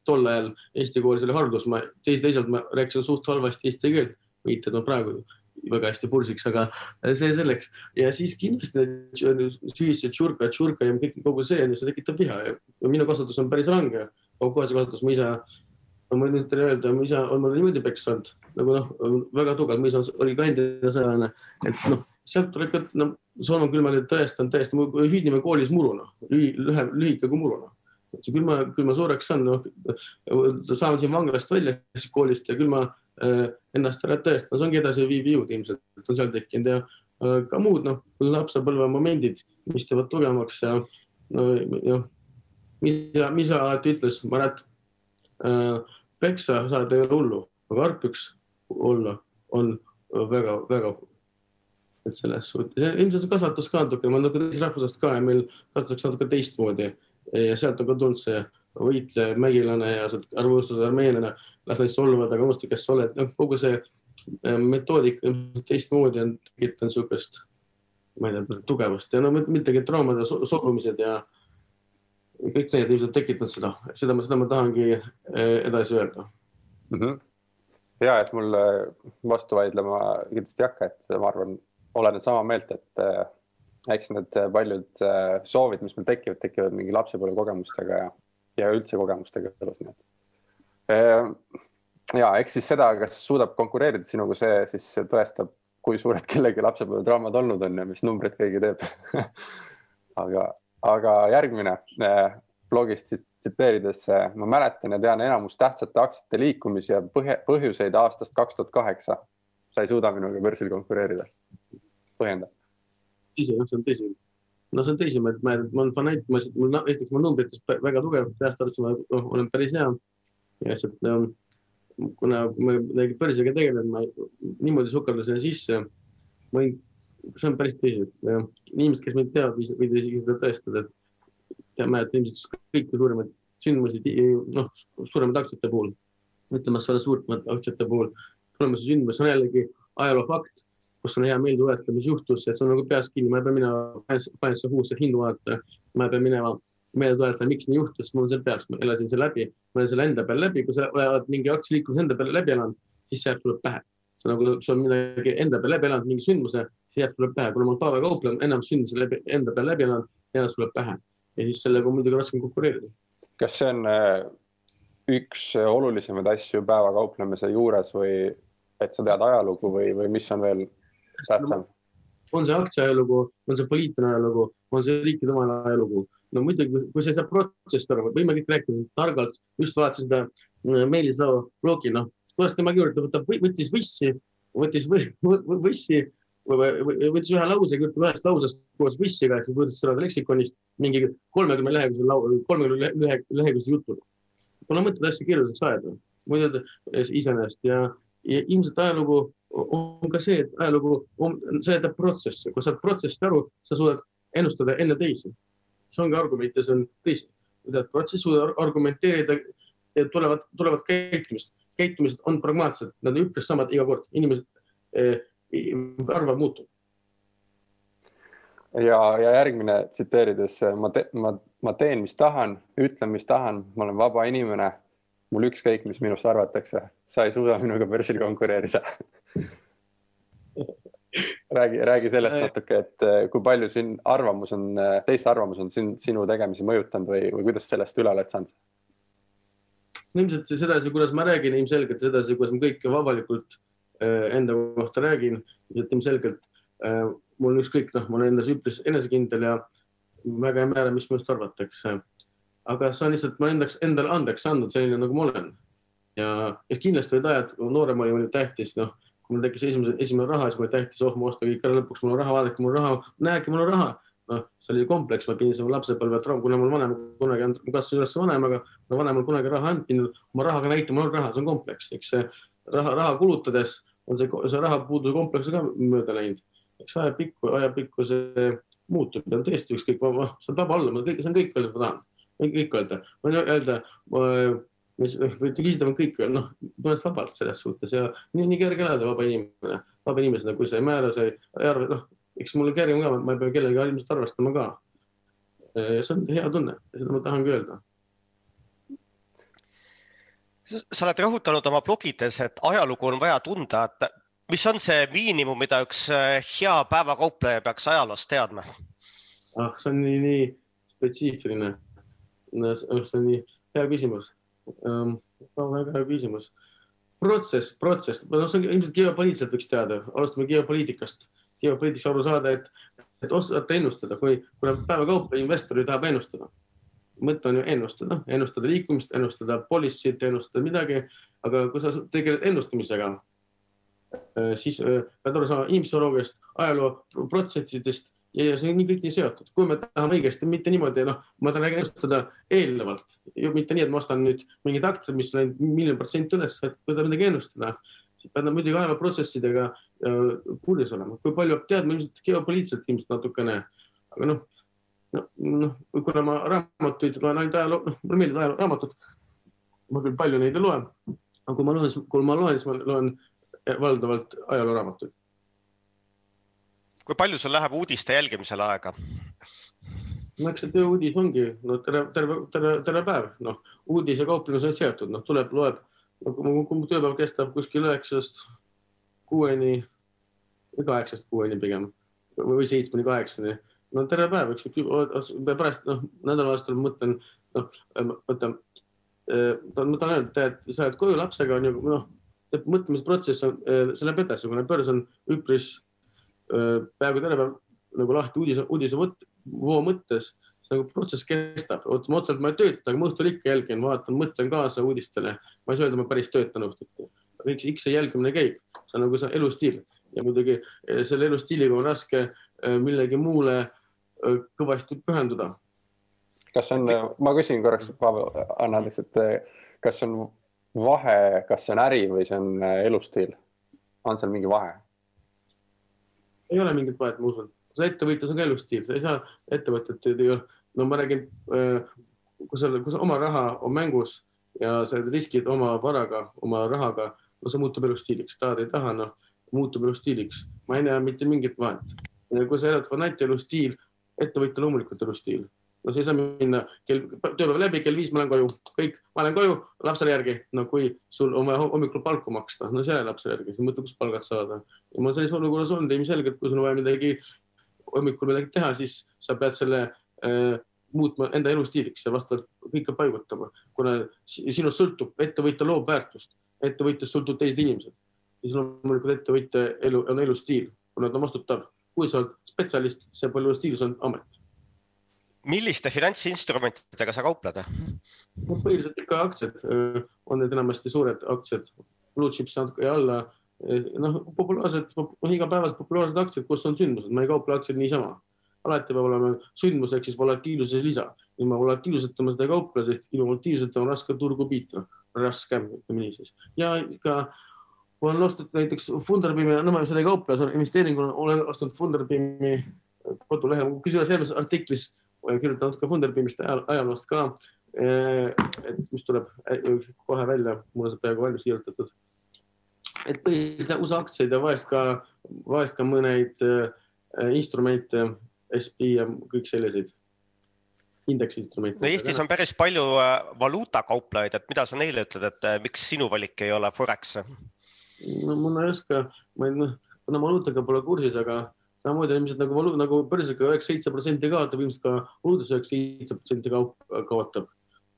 tol ajal Eesti koolis oli haridus, ma teis, teisalt ma rääkisin suht halvasti eesti keelt, viited on praegu väga hästi pursiks, aga see selleks. ja siis kindlasti need süüdistused, tšurka, tšurka ja kõik, kogu see, see tekitab viha. Ja minu kasvatus on päris range. kohase kasvatus, mu isa, ma võin teile öelda, mu isa on mul niimoodi peksanud nagu noh, väga tugev, mu isa oli ka endine sõjaväelane, et noh, sealt tuleb ka, no Soome küll ma tõestan täiesti, hüüdnime koolis muruna, lühe, lühike kui muruna. Küll ma, küll ma suureks saan, noh, saan siin vanglast välja koolist ja küll ma ennast ära tõestada, see ongi edasiviiv jõud ilmselt on seal tekkinud ja äh, ka muud noh, lapsepõlve momendid, mis teevad tugevamaks ja no jah, mis, mis alati ütles, Maret äh,, peksa saada ei ole hullu, aga arpiks olla on väga-väga et selles suhtes, ilmselt kasvatus ka natuke, ma olen natuke teisest rahvusest ka ja meil kasvatatakse natuke teistmoodi. Ja sealt on ka tulnud see võitleja, mägilane ja arvustused armeenlane las neid solvada, aga unusta, kes sa oled, noh, kogu see äh, metoodika teistmoodi on tekitanud niisugust, ma ei tea, tugevust ja no mittegi traumad ja solvumised ja kõik need ilmselt tekitavad seda, seda ma, seda ma tahangi äh, edasi öelda mm. -hmm. ja et mul vastu vaidlema kindlasti ei hakka, et ma arvan, olen sama meelt, et äh, eks need paljud soovid, mis meil tekivad, tekivad mingi lapsepõlve kogemustega ja, ja üldse kogemustega elus, nii et Ehm, ja eks siis seda, kas suudab konkureerida sinuga, see siis tõestab, kui suured kellegi lapsepõlvetraumad olnud on ja mis numbreid keegi teeb aga, aga järgmine eh, blogist tsiteerides, eh, ma mäletan ja tean enamus tähtsate aktsiate liikumisi ja põhje, põhjuseid aastast kaks tuhat kaheksa. sa ei suuda minuga börsil konkureerida. põhjenda. tõsi, jah, see on tõsi. No see on tõsi, ma, ma, olen fanatt, ma, näiteks ma numbrites väga tugev, peast arvates ma oh, olen päris hea. Ja lihtsalt no, kuna ma börsiga tegelen, ma niimoodi sukeldusin sisse, ma võin, see on päris tõsi, inimesed, kes mind teavad, võivad isegi seda tõestada, et mäletan ilmselt kõiki suuremaid sündmusi, noh, suuremate aktsiate puhul, ütleme suuremate aktsiate puhul, tulemas sündmus on jällegi ajaloo fakt, kus on hea meel tuletada, mis juhtus, et see on nagu peas kinni, ma ei pea minema Finance of Who'sse hindu vaatama, ma ei pea minema meelde tuletada, miks nii juhtus, mul on seal peas, ma elasin selle läbi, ma olen selle enda peal läbi, kui sa oled mingi aktsialiikumise enda peale läbi elanud, siis see jääb sulle pähe. see on nagu, sa oled midagi enda peal läbi elanud, mingi sündmuse, see jääb sulle pähe, kuna ma olen päevakaupleja, enam sündmusi läbi, enda peal läbi elanud, jääb sulle pähe. ja siis sellega on muidugi raskem konkureerida. kas see on äh, üks olulisemaid asju päevakauplemise juures või et sa tead ajalugu või, või mis on veel tähtsam? on see aktsia ajalugu, on see poliitiline ajalugu, on see riikide omane ajalugu no muidugi, kui sa ei saa protsessist aru, võime kõik rääkida targalt, just vaatasin seda äh, Meelis Lao blogi, noh, kuidas tema kirjutab, ta võttis võssi, võttis võssi, võttis ühe lause, kirjutab ühest lausest koos võssiga, eks ju, võttis seda leksikonist mingi kolmekümne leheküljelise lau-, kolmekümne leheküljelise jutu. Pole mõtet asju keeruliseks ajada, muidu iseenesest ja, ja ilmselt ajalugu on ka see, et ajalugu seletab protsessi, kui saad protsessist aru, sa suudad ennustada enne teisi. See ongi argument ja see on tõsi. kui tead protsessi argumenteerida, tulevad, tulevad käitumist, käitumised on pragmaatsed, nad on üpris samad iga kord, inimesed eh, arvavad muutub. ja, ja järgmine tsiteerides ma, te, ma, ma teen, mis tahan, ütlen, mis tahan, ma olen vaba inimene. mul ükskõik, mis minust arvatakse, sa ei suuda minuga börsil konkureerida räägi, räägi sellest natuke, et eh, kui palju siin arvamus on, eh, teiste arvamus on siin sinu tegemisi mõjutanud või, või kuidas sellest üle oled saanud? ilmselt sedasi, kuidas ma räägin, ilmselgelt sedasi, kuidas ma kõike avalikult eh, enda kohta räägin, ilmselgelt mul on ükskõik, noh, ma olen endas üpris enesekindel ja väga ei määra, mis minust arvatakse. aga see on lihtsalt, ma endaks, endale andeks andnud selline, nagu ma olen. ja, ja kindlasti olid ajad, noorem olin, oli tähtis, noh, mul tekkis esimese, esimene raha, siis mul oli tähtis, oh, ma ostan kõik ära, lõpuks mul on raha, vaadake, mul on raha, näegi, mul on raha. Noh, see oli kompleks, ma pidin selle lapsepõlve traum, kuna mul vanem kunagi, ma kasvasin üles vanemaga, vanem mul kunagi raha andnud, oma rahaga näitama, mul on raha, see on kompleks, eks see raha, raha kulutades on see, see raha puuduse kompleks ka mööda läinud. Eks ajapikku, ajapikku see muutub ja tõesti ükskõik, see peab olla, ma kõik, see on kõik öelda, ma tahan, kõik öelda, võin öelda, võite küsida, ma kõik, noh, olen vabalt selles suhtes ja nii, nii kerge elada vaba inimene, vaba inimesena, kui sa ei määra, sa ei arva, noh, eks mul on kergem ka, ma ei pea kellegagi ilmselt arvestama ka. see on hea tunne, seda ma tahangi öelda sa oled rõhutanud oma blogides, et ajalugu on vaja tunda, et mis on see miinimum, mida üks äh, hea päevakaupleja peaks ajaloost teadma? ah, see on nii, nii spetsiifiline. see on nii hea küsimus um,. väga hea küsimus. protsess, protsess, no see on ilmselt geopoliitiliselt võiks teada, alustame geopoliitikast. geopoliitikas aru saada, et, et osata ennustada, kui, kuna päevakaupleja investor ju tahab ennustada mõte on ju ennustada, ennustada liikumist, ennustada policy't, ennustada midagi, aga kui sa tegeled ennustamisega, siis pead aru saama inimpsühholoogiast, ajaloo protsessidest ja, see on nii kõik nii seotud, kui me tahame õigesti, mitte niimoodi, noh, ma tahan ennustada eelnevalt, mitte nii, et ma ostan nüüd mingid aktsiad, mis läinud miljon protsenti üles, et kui tahad midagi ennustada, siis pead muidugi ajalooprotsessidega äh, kursis olema, kui palju peab teadma ilmselt geopoliitiliselt ilmselt natukene, aga noh, noh, noh, kuna ma raamatuid loen ainult ajaloo, noh, mulle meeldivad ajalooraamatud, ma küll palju neid ei loe, aga kui ma loen, kui ma loen, siis ma loen valdavalt ajalooraamatuid. Kui palju sul läheb uudiste jälgimisele aega? no eks see tööuudis ongi, no terve, terve, terve, terve päev, noh, uudise kauplemine on seotud, noh, tuleb, loeb, kui mu tööpäev kestab kuskil üheksast kuueni, kaheksast kuueni pigem või seitsmeni, kaheksani, no terve päev, eks pärast, noh, nädalavahetusel mõtlen, noh, mõtlen, ma tahan öelda, et sa oled koju lapsega on ju, noh mõtlemisprotsess on, äh, see läheb edasi, kuna börs on üpris äh, peaaegu terve päev nagu lahti uudise, uudise mõt, voo mõttes, see nagu protsess kestab, otseselt ma ei tööta, aga ma õhtul ikka jälgin, vaatan, mõtlen kaasa uudistele. ma ei saa öelda, ma päris töötan õhtuti, aga eks, eks see jälgimine käib, see on nagu see elustiil ja muidugi äh, selle elustiiliga on raske millegi muule kõvasti pühenduda. kas on, ma küsin korraks, Pavel, anna andeks, et kas on vahe, kas see on äri või see on äh, elustiil? on seal mingi vahe? Ei ole mingit vahet, ma usun. see ettevõtlus on ka elustiil, sa ei saa ettevõtet, no ma räägin, äh, kui sul, kui oma raha on mängus ja sa riskid oma varaga, oma rahaga, no see muutub elustiiliks, tahad ei taha, noh, muutub elustiiliks. ma ei näe mitte mingit vahet. kui sa elad fanaati elustiil, ettevõtja loomulikult elustiil no ei saa minna. Kell, tööpäev läbi, kell viis ma lähen koju, kõik, ma lähen koju lapsele järgi. no kui sul on vaja hommikul palka maksta, no see lapsele järgi, siis mõtle, kust palgad saada. ma olen sellises olukorras olnud ilmselgelt, kui sul on vaja midagi hommikul midagi teha, siis sa pead selle äh, muutma enda elustiiliks ja vastavalt kõike paigutama, kuna sinust sõltub, ettevõtja loob väärtust, ettevõtjast sõltub teised inimesed, siis loomulikult ettevõtja elu on elustiil, kuna ta vastutab, kui sa oled spetsialist, see pole elustiil, see on amet milliste finantsinstrumentidega sa kaupled? no põhiliselt ikka aktsiad, on need enamasti suured aktsiad, blue chips natuke alla. noh, populaarsed, igapäevased populaarsed aktsiad, kus on sündmused, ma ei kauple aktsiaid niisama. alati peab olema sündmus ehk siis volatiilsuse lisa. ilma volatiilsuseta ma seda ei kauple, sest ilma volatiilsuseta on raske turgu piita, raskem, ütleme nii siis. ja ikka olen ostnud näiteks Funderbeami, no ma seda ei kauple, investeeringuna olen ostnud Funderbeami kodulehel, kusjuures järgmises artiklis kirjutanud ka Funderbeamist ajaloost ka, eh, et mis tuleb eh, kohe välja, mul on see peaaegu valmis kirjutatud. et põhiliselt USA aktsiaid ja vahest ka, vahest ka mõneid äh, instrumente, SB ja kõik selliseid indeksinstrumente. no Eestis on päris palju valuutakauplejaid, et mida sa neile ütled, et miks sinu valik ei ole Forex? no ma ei oska, ma ei, noh, kuna valuutaga pole kursis, aga samamoodi ilmselt nagu valu, nagu börsiga üheksa, seitse protsenti kaotab, ilmselt ka valuutas üheksa, seitse protsenti kaotab.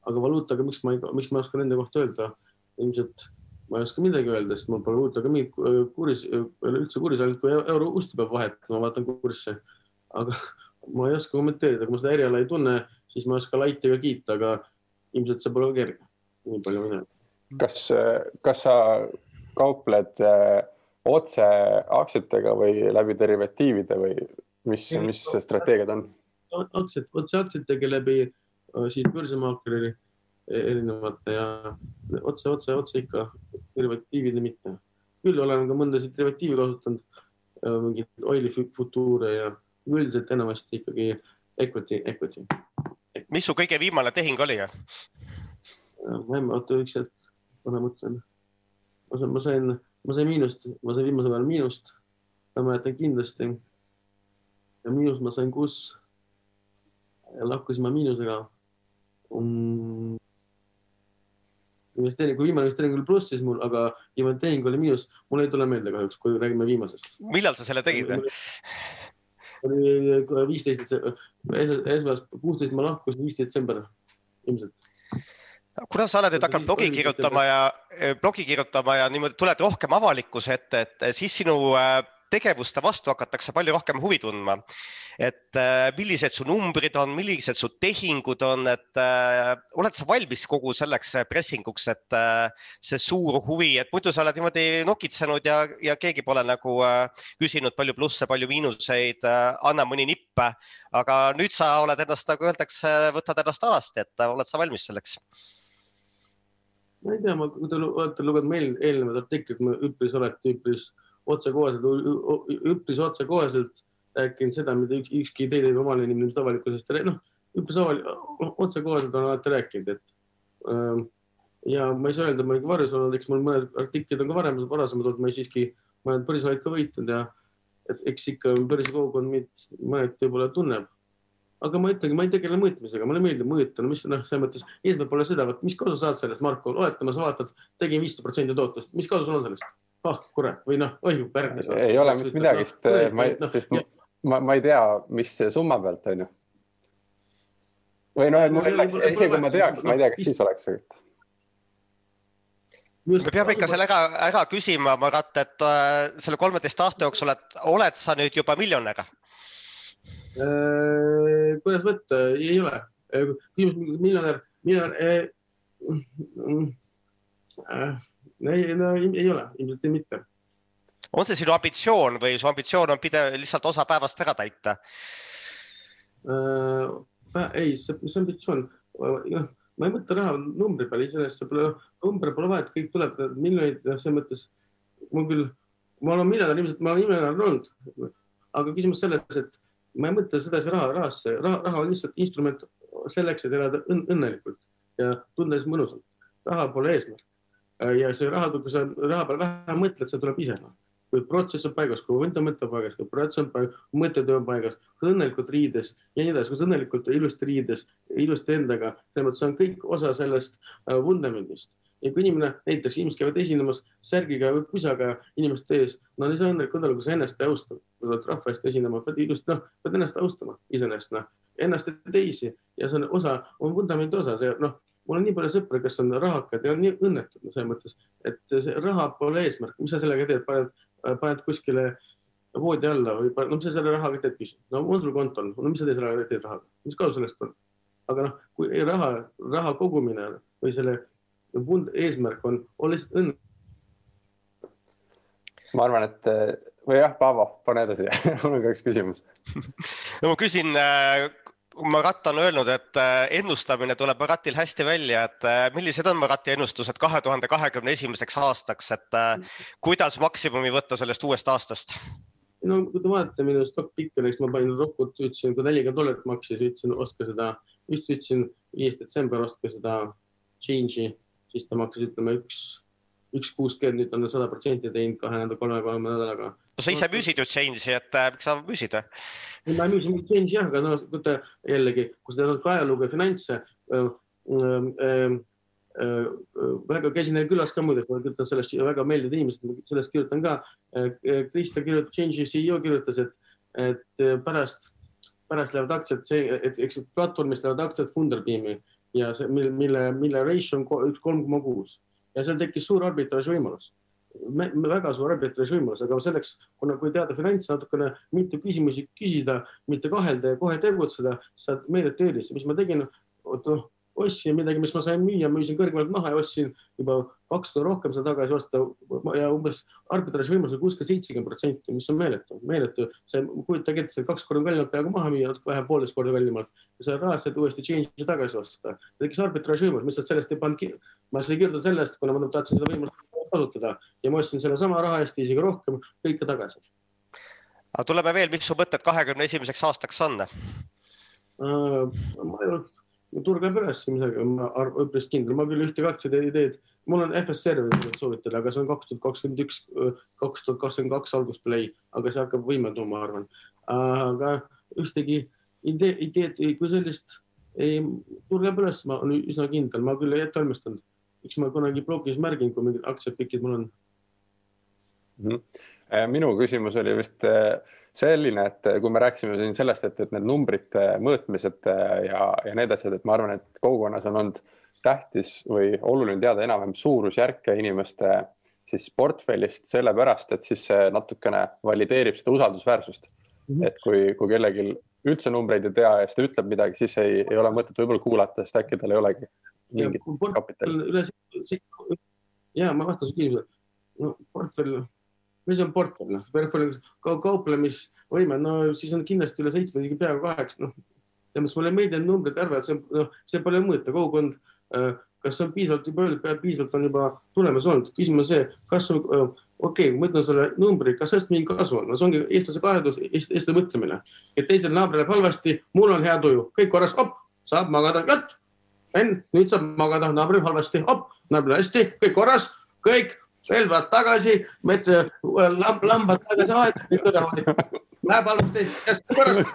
aga valuutaga, miks ma ei, miks ma ei oska nende kohta öelda? ilmselt ma ei oska midagi öelda, sest mul pole uut aga mingit kuris, üldse kuris, ainult kui euro usti peab vahetama, vaatan kurisse. aga ma ei oska kommenteerida, kui ma seda eriala ei tunne, siis ma ei oska laiti ega kiita, aga ilmselt see pole kerge. nii palju ma tean. kas, kas sa kaupled äh, otse aktsiatega või läbi derivatiivide või mis, mis strateegiad on? aktsiad, otse aktsiatega läbi äh, siis börsimaakleri erinevate ja otse, otse, otse ikka derivatiivide mitte. küll olen ka mõndasid derivatiive kasutanud, äh, mingeid oili futuure ja üldiselt enamasti ikkagi equity, equity. mis su kõige viimane tehing oli? Äh, ma ei mäleta, üks hetk, kohe mõtlen. ma sain, ma sain, miinust, ma sain viimasel ajal miinust. ma mäletan kindlasti. ja miinus ma sain kus? lahkusin ma miinusega um, investeering, kui viimane investeering oli plussis mul, aga viimane tehing oli miinus, mul ei tule meelde kahjuks, kui räägime viimasest. millal sa selle tegid? oli viisteist, esmaspäev, kuusteist ma lahkusin, viisteist detsember ilmselt kuidas sa oled nüüd hakanud blogi kirjutama ja blogi kirjutama ja niimoodi tuled rohkem avalikkuse ette, et siis sinu äh, tegevuste vastu hakatakse palju rohkem huvi tundma. et millised su numbrid on, millised su tehingud on, et oled sa valmis kogu selleks pressinguks, et see suur huvi, et muidu sa oled niimoodi nokitsenud ja, ja keegi pole nagu küsinud palju plusse, palju miinuseid anna mõni nipp. aga nüüd sa oled ennast, nagu öeldakse, võtad ennast alasti, et oled sa valmis selleks? Ma ei tea, ma, kui te olete lugenud meil eelnevad artiklid, üpris olete üpris otsekoheselt, üpris otsekoheselt rääkinud seda, mida üks, ükski teine omaline inimene avalikkusest, noh, üpris avalik, otsekoheselt on alati rääkinud, et ähm, ja ma ei saa öelda, ma olen varjus olnud, eks mul mõned artiklid on ka varem, varasemad olnud, ma siiski, ma olen börsivaid ka võitnud ja et eks ikka börsikogukond mind mõneti võib-olla tunneb. Aga ma ütlengi, ma ei tegele mõõtmisega, mulle meeldib mõõta, no mis noh, selles mõttes eesmärk pole seda, vot mis kasu saad sellest, Marko, oletame, sa vaatad, tegin viisteist protsenti tootlust, mis kasu sul on sellest? ah kurat või noh, oi pärg. ei ole mitte midagi, sest no, ma, no, sest ja. ma, ma ei tea, mis summa pealt on ju. või noh, et mul ei läks, isegi kui ma teaks, ma ei tea, kas siis oleks. me peame ikka selle ära, ära küsima, Marat, et äh, selle kolmeteist aasta jooksul, et oled sa nüüd juba miljonär? Kuidas võtta, ei ole. küsimus, miljonär, miljonär äh, äh, ei, no ei ole, ilmselt mitte. on see sinu ambitsioon või su ambitsioon on pidev lihtsalt osa päevast ära täita ei, see, see ambitsioon, noh, ma ei mõtle raha numbri peale, iseenesest see pole, number pole vahet, kõik tuleb miljoneid, noh, selles mõttes mul küll, ma olen miljonär, ilmselt ma olen miljonär olnud, aga küsimus selles, et ma ei mõtle sedasi raha, rahasse, raha, raha on lihtsalt instrument selleks, et elada õnnelikult ja tunda ennast mõnusalt. raha pole eesmärk ja see raha, kui sa raha peale vähe mõtled, see tuleb ise. kui protsess on paigas, kui võnt on paigas, kui protsess on paigas, mõttetöö on paigas, õnnelikult riides ja nii edasi, kui sa õnnelikult ilusti riides, ilusti endaga, selles mõttes on kõik osa sellest äh, vundamendist. Ja kui inimene, näiteks inimesed käivad esinemas särgiga või pusaga inimeste ees, no ei saa õnnelikult olla, kui sa ennast ei austa. kui sa oled rahva eest esinema, pead ilusti, noh, pead ennast austama iseenesest, noh, ennast ja teisi. Ja see on osa, on vundamendi osa, see noh mul on nii palju sõpru, kes on rahakad ja on nii õnnetud selles mõttes, et see raha pole eesmärk, mis sa sellega teed, paned, paned kuskile voodi alla või no mis sa selle rahaga teed, küsid, no on sul kontol, no mis sa teed sellega teed rahaga, mis kasu sellest on? aga noh, kui raha, raha kogumine või selle eesmärk on, on lihtsalt õnn. ma arvan, et või jah, Paavo, pane edasi mul on ka üks küsimus no ma küsin äh, Marat on öelnud, et äh, ennustamine tuleb Maratil hästi välja, et äh, millised on Marati ennustused kahe tuhande kahekümne esimeseks aastaks, et äh, kuidas maksimumi võtta sellest uuest aastast? no kui te vaatate minu stock pick'i, eks ma panin rokku, ütlesin, kui nelikümmend dollarit maksis, ütlesin, ostke seda, just ütlesin, viis detsember, ostke seda change'i, siis ta maksis, ütleme üks, üks kuuskümmend, nüüd on ta sada protsenti teinud kahe nädala, kolme-kolme nädalaga no sa ise müüsid ju Change'i, et äh, miks sa müüsid? ma müüsin Change'i jah, aga no vaata jällegi, kui sa tead ajalugu ja finantse äh,. Äh, äh, väga käisin neil külas ka muide, ma kirjutan sellest väga meeldivad inimesed, sellest kirjutan ka. Äh, Krista kirjutas, Change'i CEO kirjutas, et, et pärast, pärast lähevad aktsiad, see, et eks platvormist lähevad aktsiad Funderbeami ja see, mille, mille, mille ratio on üks kolm koma kuus. Ja seal tekkis suur arbitraaži võimalus. väga suur arbitraaži võimalus, aga selleks, kuna, kui teada finants natukene, mitte küsimusi küsida, mitte kahelda ja kohe tegutseda, saad meeletu eelise, mis ma tegin, noh ostsin midagi, mis ma sain müüa, müüsin kõrgemalt maha ja ostsin juba kaks korda rohkem seda tagasi osta ja umbes arbitraaži võimalus on kuuskümmend, seitsekümmend protsenti, mis on meeletu, meeletu. sa ei kujutage ette, kaks korda kallimalt peaaegu maha müüa, vähem, poolteist korda kallimalt ja sa raha saad uuesti change'i tagasi osta. tekkis arbitraaži võimalus, sa sellest ei pannud, ma ei kirjutada sellest, kuna ma tahtsin seda võimalust kasutada ja ma ostsin selle sama raha eest isegi rohkem kõike tagasi. aga tuleme veel, mis su mõtted kahekümne esimeseks aastaks on? ma ei ole turg läheb üles midagi, ma olen üpris kindel, ma küll ühtegi aktsiat ei tee, mul on FSR soovitada, aga see on kaks tuhat kakskümmend üks, kaks tuhat kakskümmend kaks algusplay, aga see hakkab võimenduma, ma arvan. aga ühtegi idee, ideed kui sellist ei, läheb üles, ma olen üsna kindel, ma küll ei ette valmistanud. eks ma kunagi blogis märgin, kui mingid aktsiapikid mul on mm. -hmm. minu küsimus oli vist äh, selline, et kui me rääkisime siin sellest, et, et need numbrite mõõtmised äh, ja, ja need asjad, et ma arvan, et kogukonnas on olnud tähtis või oluline teada enam-vähem suurusjärke inimeste siis portfellist, sellepärast et siis see natukene valideerib seda usaldusväärsust mm. -hmm. et kui, kui kellelgi üldse numbreid ei tea ja siis ta ütleb midagi, siis ei, ei ole mõtet võib-olla kuulata, sest äkki tal ei olegi mingit kapitali. ja ma vastan su küsimusele. no portfell mis on portfell, noh, portfelli kauplemisvõime, no siis on kindlasti üle seitsme, isegi peaaegu kaheksa, noh. selles mõttes mulle ei meeldinud numbrid arvavad, see, noh, see pole mõõta, kogukond, äh, kas on piisavalt juba öeldud, piisavalt on juba tulemas olnud, küsimus on see, kas on, äh, okei okay,, ma ütlen sulle numbrid, kas sellest mingi kasu on, no see ongi eestlase kaedus, eestlase mõtlemine, et teisel naabril läheb halvasti, mul on hea tuju, kõik korras, op, saab magada, jott. Enn, nüüd saab magada, naabril halvasti, op, naabril hästi, kõik korras, kõik relvad tagasi, metsa lamb, lambad tagasi aeda. Läheb halvasti, hästi pärast,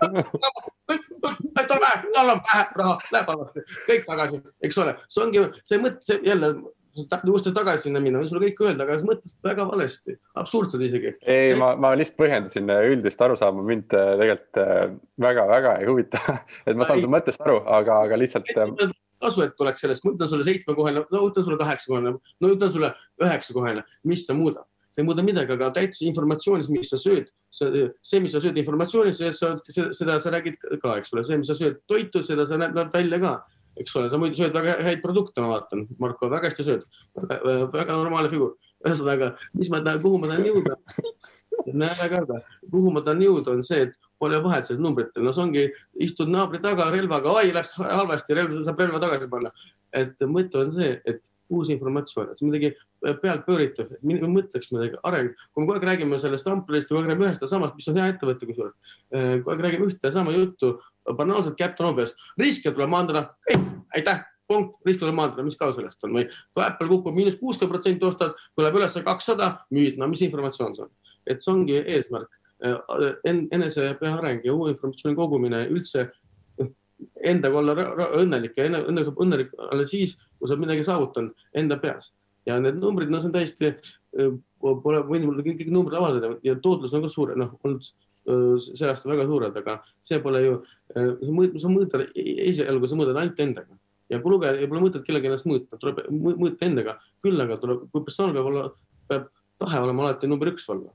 vähe, tal on vähe raha, läheb halvasti, kõik tagasi, eks ole, see ongi see mõte, jälle tahad uuesti tagasi sinna minna, võin sulle kõike öelda, aga sa mõtled väga valesti, absurdsed isegi. ei, ma, ma lihtsalt põhjendasin üldist arusaama, mind tegelikult väga-väga äh, ei huvita et ma saan su mõttest aru, aga, aga lihtsalt kasu, et tuleks sellest, ma ütlen sulle seitsmekohaline, no ütlen sulle kaheksakohaline, no ütlen sulle üheksakohaline, mis see muudab? see ei muuda midagi, aga täitsa informatsioonis, mis sa sööd, see, mis sa sööd informatsioonis, seda sa räägid ka, eks ole, see, mis sa sööd toitu, seda sa näed välja ka, eks ole, sa muidu sööd väga häid produkte, ma vaatan, Marko, väga hästi sööd, väga normaalne figur. ühesõnaga, mis ma tahan, kuhu ma tahan jõuda? Näe väga kuhu ma tahan jõuda, on see, et pole vahet selles numbritel, no see ongi, istud naabri taga relvaga, oi, läks halvasti, relv saab relva tagasi panna. et mõte on see, et uus informatsioon, et midagi pealtpööritav, mõtleks midagi, areng. kui me kogu aeg räägime sellest amplist, kogu aeg räägime ühest ja samast, mis on hea ettevõte kusjuures, eh, kogu aeg räägime ühte ja sama juttu, banaalselt Captain Obvious, riske tuleb maandada, aitäh punkt, risk tuleb maandada, mis kasu sellest on või kui Apple kukub miinus kuuskümmend protsenti ostad, kui läheb üles kakssada, müüd, no mis informatsioon see on? et see ongi eesmärk enese areng ja uue informatsiooni kogumine üldse endaga olla õnnelik ja õnne saab õnnelik alles siis, kui sa oled midagi saavutanud enda peas. ja need numbrid, no see on täiesti, pole võinud mulle kõik numbrid avaldada ja tootlus on ka suur, noh, olnud see aasta väga suured, aga see pole ju, sa mõõt-, sa mõõdad esialgu, sa mõõdad ainult endaga. Ja pole lugeja, pole mõtet kellegi ennast mõõta, tuleb mõõta endaga, küll aga tuleb, kui persoonal peab olla, peab tahe olema alati number üks olla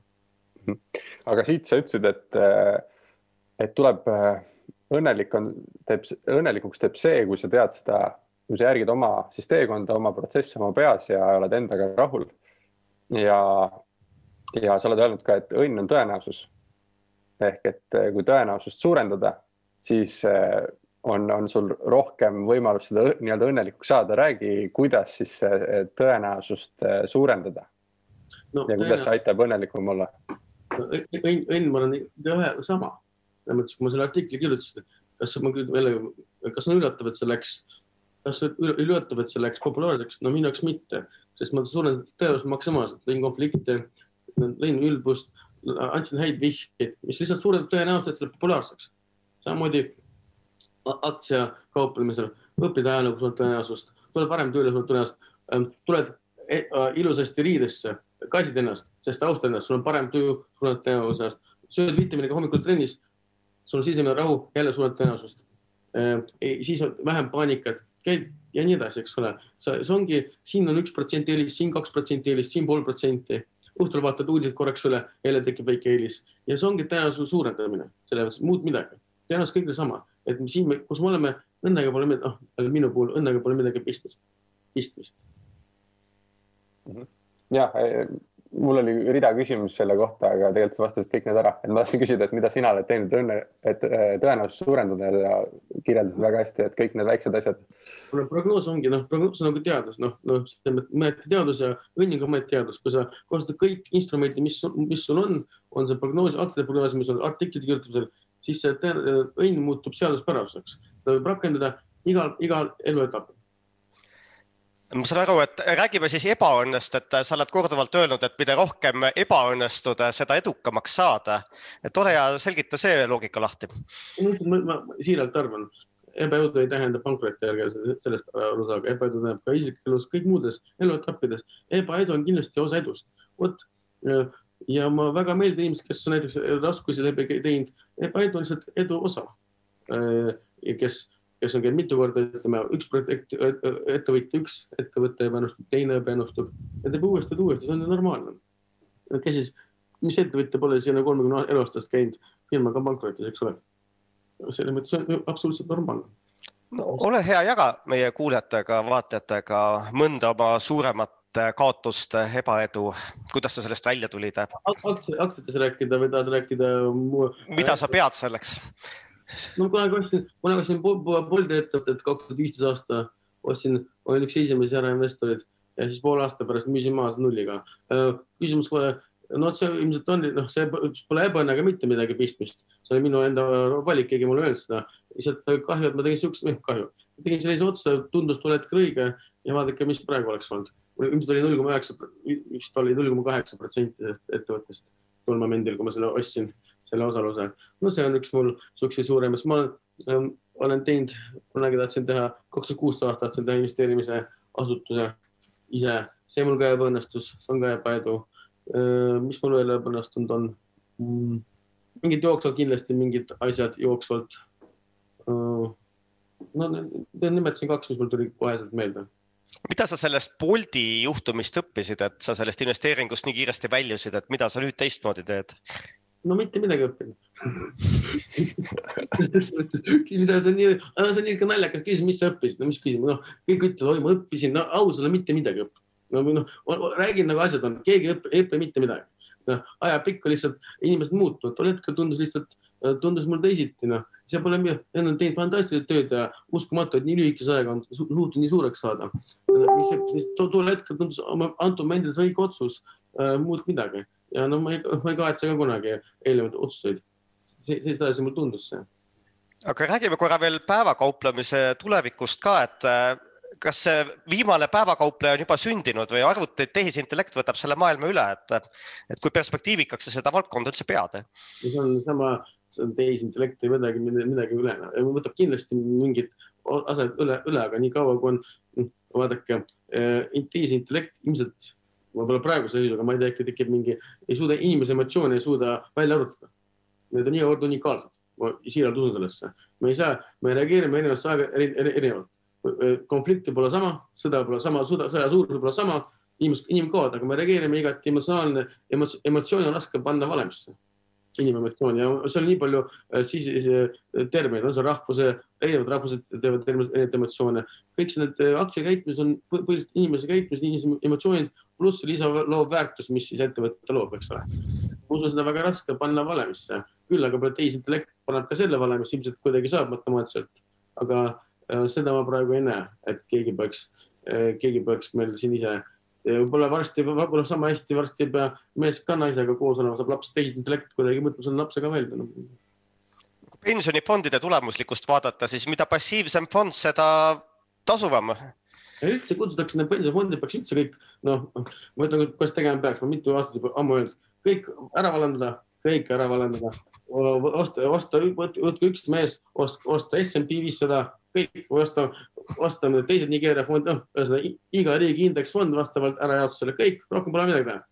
aga siit sa ütlesid, et, et tuleb õnnelik on, teeb, õnnelikuks teeb see, kui sa tead seda, kui sa järgid oma siis teekonda, oma protsessi oma peas ja oled endaga rahul. ja, ja sa oled öelnud ka, et õnn on tõenäosus. ehk et kui tõenäosust suurendada, siis on, on sul rohkem võimalust seda nii-öelda õnnelikuks saada. räägi, kuidas siis tõenäosust suurendada no,? ja kuidas see aitab õnnelikum olla? Õnn, õnn, ma olen ühe sama. selles mõttes, kui ma selle artikli kirjutasin, kas ma küll jälle, kas on üllatav, et see läks, kas üllatav, et see läks populaarseks? no minu jaoks mitte, sest ma suurendan tõenäoliselt maksimaalselt, lõin konflikte, lõin ülbust, andsin häid vihjeid, mis lihtsalt suurendab tõenäosust, et see läheb populaarseks. samamoodi aktsia kauplemisel, õpid ajalugu, sul on tõenäosust, tuleb varem tööle, sul on tõenäosust, tuled e-, ilusasti riidesse kaitsid ennast, sest austad ennast, sul on parem tuju, sul on tõenäosust. sööd vitamiiniga hommikul trennis, sul on sisemine rahu, jälle on tõenäosust. siis on vähem paanikat, käid ja nii edasi, eks ole. see ongi, siin on üks protsent eelis, siin kaks protsenti eelis, siin pool protsenti. õhtul vaatad uudised korraks üle, jälle tekib väike eelis ja see ongi tõenäosuse suurendamine, selles muud midagi. tõenäoliselt kõige sama, et siin, kus me oleme, õnnega pole, noh, minu puhul õnnega pole midagi pistmist, pistmist. Jah, mul oli rida küsimusi selle kohta, aga tegelikult sa vastasid kõik need ära, et ma tahtsin küsida, et mida sina oled teinud õnne, et äh, tõenäosust suurendada ja kirjeldasid väga hästi, et kõik need väiksed asjad. prognoos ongi noh, prognoos on nagu teadus, noh, noh, mõneti teadus ja õnn on ka mõneti teadus, kui sa kasutad kõik instrumendid, mis, mis sul on, on see prognoos, aktsiate prognoos, mis on artiklite kirjutamisel, siis see õnn muutub seaduspäraseks. ta võib rakendada igal, igal eluetapil ma saan aru, et räägime siis ebaõnnest, et sa oled korduvalt öelnud, et mida rohkem ebaõnnestuda, seda edukamaks saada. et ole hea, selgita see loogika lahti. ma, siiralt arvan, ebaedu ei tähenda pankrotti, ärge sellest aru saage, ebaedu tähendab ka isiklikus elus, kõik muudes eluetappides. ebaedu on kindlasti osa edust. vot ja ma väga meeldin inimesed, kes näiteks raskusi läbi teinud, ebaedu on lihtsalt edu osa. kes kes on käinud mitu korda, ütleme üks projekt, ettevõtja, üks ettevõte ebaõnnestub, teine ebaõnnestub ja teeb uuesti ja uuesti, see on ju normaalne. kes siis, mis ettevõtja pole sinna kolmekümne eluaastast käinud firmaga pankrotis, eks ole. selles mõttes on absoluutselt normaalne. no ole hea, jaga meie kuulajatega, vaatajatega mõnda oma suuremat kaotust, ebaedu, kuidas sa sellest välja tulid? aktsiates rääkida või tahad rääkida? mida sa pead selleks? No kunagi ostsin, kunagi ostsin Bolti ettevõtet kaks tuhat viisteist aasta, ostsin, olin üks esimesi ärainvestoreid ja siis poole aasta pärast müüsin maha nulliga. Äh, küsimus kohe, no see ilmselt on, noh, see pole ebaõnnega mitte midagi pistmist, see oli minu enda valik, keegi mulle öelnud seda. lihtsalt kahju, et ma tegin siukest, noh kahju, tegin sellise otsuse, tundus tol hetkel õige ja vaadake, mis praegu oleks olnud. ilmselt oli null koma üheksa, vist oli null koma kaheksa protsenti sellest ettevõttest tol momendil, kui ma selle ostsin selle osaluse. no see on üks mul siukseid suuremaid, ma ähm, olen teinud, kunagi tahtsin teha, kaks tuhat kuusteist tahtsin teha investeerimise asutuse ise, see mul ka ebaõnnestus, see on ka ebaedu äh,. mis mul veel ebaõnnestunud on mm,? mingid jooksvalt kindlasti mingid asjad jooksvalt äh,. no nimetasin kaks, mis mul tuli koheselt meelde mida sa sellest Bolti juhtumist õppisid, et sa sellest investeeringust nii kiiresti väljusid, et mida sa nüüd teistmoodi teed? No mitte midagi õppinud. Mida see on nii, see on ikka naljakas küsimus, mis sa õppisid, no mis küsimus, noh, kõik ütlevad, oi, ma õppisin, no ausalt mitte midagi õppinud. no või noh, räägin nagu asjad on, keegi ei õpi, ei õpi mitte midagi. noh, ajapikku lihtsalt inimesed muutuvad, tol hetkel tundus lihtsalt, tundus mul teisiti, noh, see pole, nad on teinud fantastilist tööd ja uskumatu, et nii lühikese ajaga on suutnud nii suureks saada. mis tol hetkel tundus, antud momendil see õige otsus, muud midagi ja no ma ei, ma ei kahetse ka kunagi eelnevaid otsuseid. see, sedasi mulle tundus see. aga räägime korra veel päevakauplemise tulevikust ka, et äh, kas see viimane päevakaupleja on juba sündinud või arvuti, tehisintellekt võtab selle maailma üle, et, et kui perspektiivikaks sa seda valdkonda üldse pead? see on sama, see on tehisintellekt ei võtagi midagi üle, võtab kindlasti mingid asjad üle, üle, aga niikaua kui on, vaadake, äh, tehisintellekt ilmselt võib-olla praeguse seisuga, ma ei tea, äkki tekib mingi, ei suuda, inimese emotsioone ei suuda välja arvutada. Need on niivõrd unikaalsed, ma siiralt usun sellesse. me ei saa, me reageerime erinevasse aega erinevalt. konflikt võib olla sama, sõda olla sama, sõda, sõja suurus olla sama, inimesed, inimkood, aga me reageerime igati emotsionaalne, emotsioon on raske panna valemisse inimemotsiooni ja seal on nii palju äh, siis äh, termineid, on see rahvuse, erinevad rahvused teevad erinevaid emotsioone. kõik need äh, aktsiakäitumised on põhiliselt inimese käitumised, inimese emotsioonid pluss lisaloov väärtus, mis siis ettevõte loob, eks ole. ma usun, seda väga raske panna valemisse, küll aga tehisintellekt paneb ka selle valemisse, ilmselt kuidagi saab matemaatiliselt. aga seda ma praegu ei näe, et keegi peaks, keegi peaks meil siin ise võib-olla varsti, võib-olla sama hästi varsti ei pea mees ka naisega koos olema, saab laps tehisintellekt kuidagi mõtleb selle lapse ka välja no.. kui pensionifondide tulemuslikkust vaadata, siis mida passiivsem fond, seda tasuvam. Üldse kutsutakse need pensionifondid peaks üldse kõik, noh, ma ütlen, kuidas tegema peaks, ma mitu aastat juba ammu öelnud, kõik ära vallandada, kõik ära vallandada, osta, osta, võtke üks mees, osta SMB viissada, kõik, osta vastame teised Nigeeria fond, noh, ühesõnaga iga riigi indeksfond vastavalt ärajaotusele, kõik, rohkem pole midagi teha.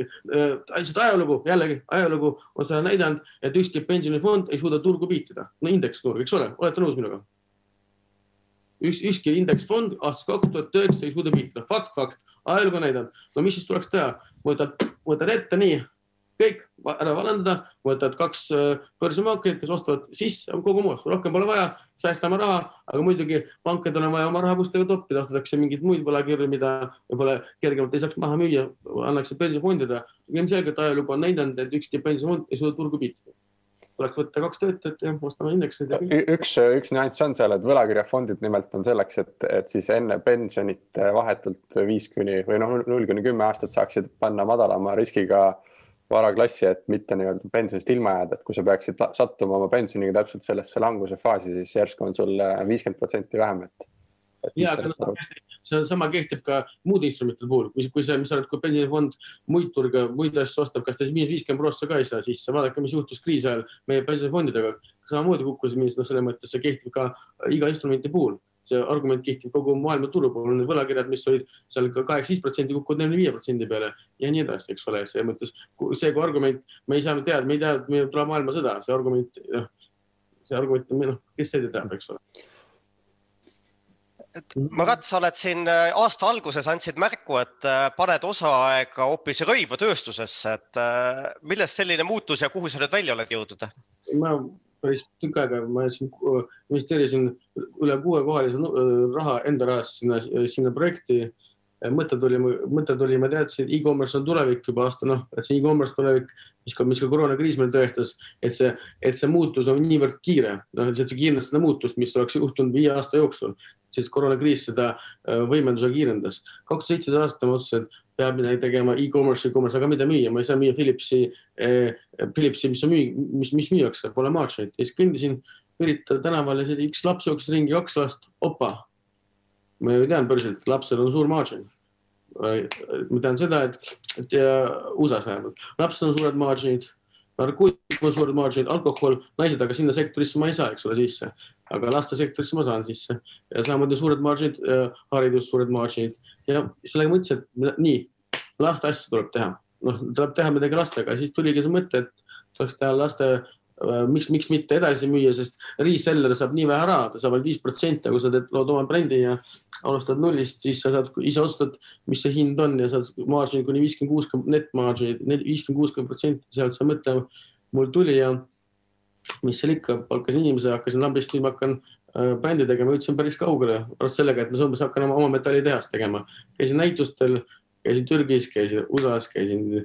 lihtsalt ajalugu, jällegi ajalugu on seda näidanud, et ükski pensionifond ei suuda turgu piitida, no indeksturg, eks ole, olete nõus minuga? Üks, ükski indeksfond aastast kaks tuhat üheksa ei suuda piita, fakt, fakt, ajalugu näidanud. no mis siis tuleks teha? võtad, võtad ette nii, kõik ära vallandada, võtad kaks äh, börsimaaklerit, kes ostavad sisse kogu moos, rohkem pole vaja, säästame raha, aga muidugi pankadel on vaja oma raha kuskile toppida, ostetakse mingeid muid võlakirju, mida võib-olla kergemalt ei saaks maha müüa, annakse pensionifondidele. ilmselgelt ajalugu on näidanud, et ükski pensionifond ei suuda turgu piita tuleks võtta kaks töötajat ja ostame indekseid. üks, üks nüanss on seal, et võlakirjafondid nimelt on selleks, et, et siis enne pensionit vahetult viis kuni või noh, null kuni kümme aastat saaksid panna madalama riskiga varaklassi, et mitte nii-öelda pensionist ilma jääda, et kui sa peaksid sattuma oma pensioniga täpselt sellesse languse faasi, siis järsku on sul viiskümmend protsenti vähem, et. Ja, aga see sama kehtib ka muude instrumentide puhul, kui, kui see, mis sa oled, kui pensionifond muid turge, muid asju ostab, kas ta siis miinus viiskümmend prossa ka ei saa sisse, vaadake, mis juhtus kriisi ajal meie pensionifondidega, samamoodi kukkus miinus, noh, selles mõttes see kehtib ka iga instrumendi puhul. See argument kehtib kogu maailma turu puhul, need võlakirjad, mis olid seal ka kaheksa-viis protsenti kukuvad neljakümne viie protsendi peale ja nii edasi, eks ole, selles mõttes see kui argument, me ei saa teada, me ei tea, meil tuleb maailmasõda, see argument, noh, see argument, noh, kes seda teab, eks ole et Marat, sa oled siin äh, aasta alguses andsid märku, et äh, paned osaaega hoopis rõivatööstusesse, et äh, millest selline muutus ja kuhu sa nüüd välja oled jõudnud? ma päris tükk aega, ma siin investeerisin üle kuuekohalise raha enda rahast sinna, sinna projekti. Mõte tuli, mõte tuli, ma teadsin, et e-commerce on tulevik juba aasta, noh, et see e-commerce tulevik, mis ka, mis ka koroonakriis meil tõestas, et see, et see muutus on niivõrd kiire, noh, et see kiirendas seda muutust, mis oleks juhtunud viie aasta jooksul siis koroonakriis seda äh, võimenduse kiirendas. kaks tuhat seitseteist aasta ma otsustasin, et peab midagi tegema e-commerce, e-commerce, aga mida müüa, ma ei saa müüa Philipsi eh,, Philipsi, mis on müü-, mis, mis müüakse, pole margin'it ja siis kõndisin Pirita tänaval ja siis üks laps jooksis ringi, kaks last, opa. Ma ju tean börsilt, lapsel on suur margin. ma tean seda, et, et USA-s vähemalt, lapsel on suured margin'id narkootikum on suured margin'id, alkohol, naised, aga sinna sektorisse ma ei saa, eks ole, sisse. Aga lastesektorisse ma saan sisse. Ja samamoodi suured margin'id, äh, haridus, suured margin'id. Ja sellega mõtlesin, et nii, laste asju tuleb teha, noh, tuleb teha midagi lastega, siis tuligi see mõte, et tuleks teha laste miks, miks mitte edasi müüa, sest reseller saab nii vähe raha, ta saab ainult viis protsenti, kui sa teed, lood oma brändi ja alustad nullist, siis sa saad ise otsustad, mis see hind on ja saad margin'i kuni viiskümmend, kuuskümmend net margin'it, viiskümmend, kuuskümmend protsenti, sealt see mõte mul tuli ja mis seal ikka, palkasin inimese, hakkasin lambist müüma, hakkan äh, brändi tegema, jõudsin päris kaugele. pärast sellega, et ma umbes hakkan oma, oma metallitehast tegema. käisin näitustel, käisin Türgis, käisin USA-s, käisin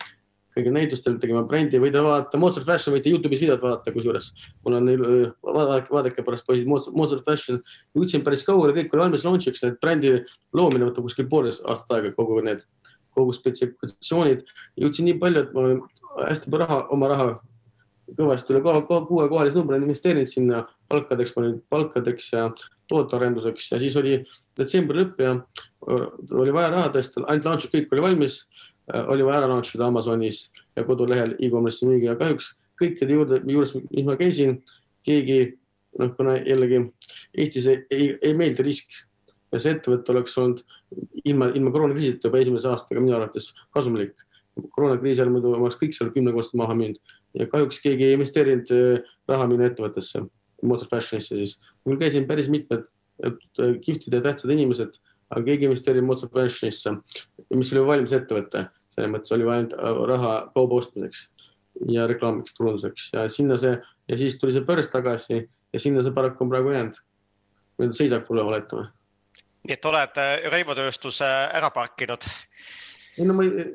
kõigil näitustel tegema brändi, võite vaadata, Mozart Fashion võite Youtube'is videot vaadata, kusjuures mul on neil, vaadake, vaadake pärast poisid Mozart, Fashion. jõudsin päris kaugele, kõik oli valmis launch'iks, et brändi loomine võtab kuskil poolteist aastat aega, kogu need, kogu spetsifikatsioonid. jõudsin nii palju, et ma hästi palju raha, oma raha kõvasti üle kuuekohalise numbri investeerinud sinna palkadeks, palkadeks ja tootearenduseks ja siis oli detsembri lõpp ja oli vaja raha tõsta, ainult launch kõik oli valmis. Oli vaja ära ida Amazonis ja kodulehel e-commerce'i müügi ja kahjuks kõikide juurde, juures, mis ma käisin, keegi noh, kuna jällegi Eestis ei, ei, ei meeldi risk ja see ettevõte oleks olnud ilma, ilma koroonakriisita juba esimese aastaga minu arvates kasumlik. koroonakriisi ajal muidu oleks kõik seal kümnekordselt maha müünud ja kahjuks keegi ei investeerinud äh, raha minu ettevõttesse, Motor Fashionisse siis. mul käisin päris mitmed äh, kihvtid ja tähtsad inimesed, aga keegi ei investeerinud Motor Fashionisse, mis oli valmis ettevõte, selles mõttes oli vaja ainult äh, raha kauba ostmiseks ja reklaamiks, turunduseks ja sinna see ja siis tuli see börs tagasi ja sinna see paraku on praegu jäänud. nüüd seisakule oletame. nii et oled rõivatööstuse ära parkinud? ei no ma ei,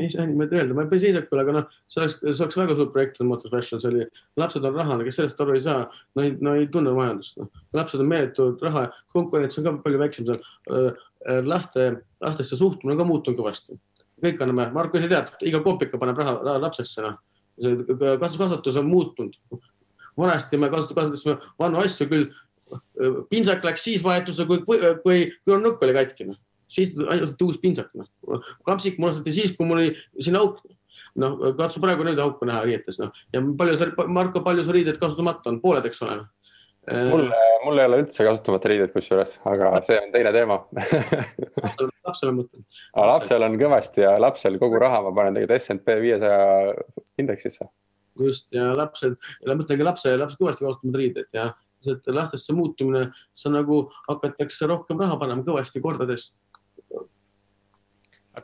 ei saa niimoodi öelda, ma ei seisaks küll, aga noh, see oleks, see oleks väga suur projekt, Motor Fashion, see oli, lapsed on rahane, kes sellest aru ei saa, no ei, no ei tunne majandust, noh. lapsed on meeletult raha, konkurents on ka palju väiksem seal. laste, lastesse suhtumine on ka muutunud kõvasti. Kõik anname, Marko ise tead, iga kopika paneb raha, raha lapsesse, noh. see kasvatus on muutunud. vanasti me kasutasime vanu asju küll, pintsak läks siis vahetusse, kui, kui, kui, kui on nukk oli katki, noh siis ainult uus pintsak, noh. kapsik munastati siis, kui mul oli siin auk. noh, katsu praegu nüüd auku näha riietes, noh. ja palju sa, Marko, palju su riided kasutamata on, pooled, eks ole? Mul, mul ei ole üldse kasutamata riided kusjuures, aga see on teine teema lapsel on mõte. lapsel on kõvasti ja lapsel kogu raha ma panen tegelikult SNP viiesaja indeksisse. just ja lapsed, mõtlengi lapse, laps kõvasti kasutamata riided ja et lastesse muutumine, see nagu hakatakse rohkem raha panema kõvasti kordades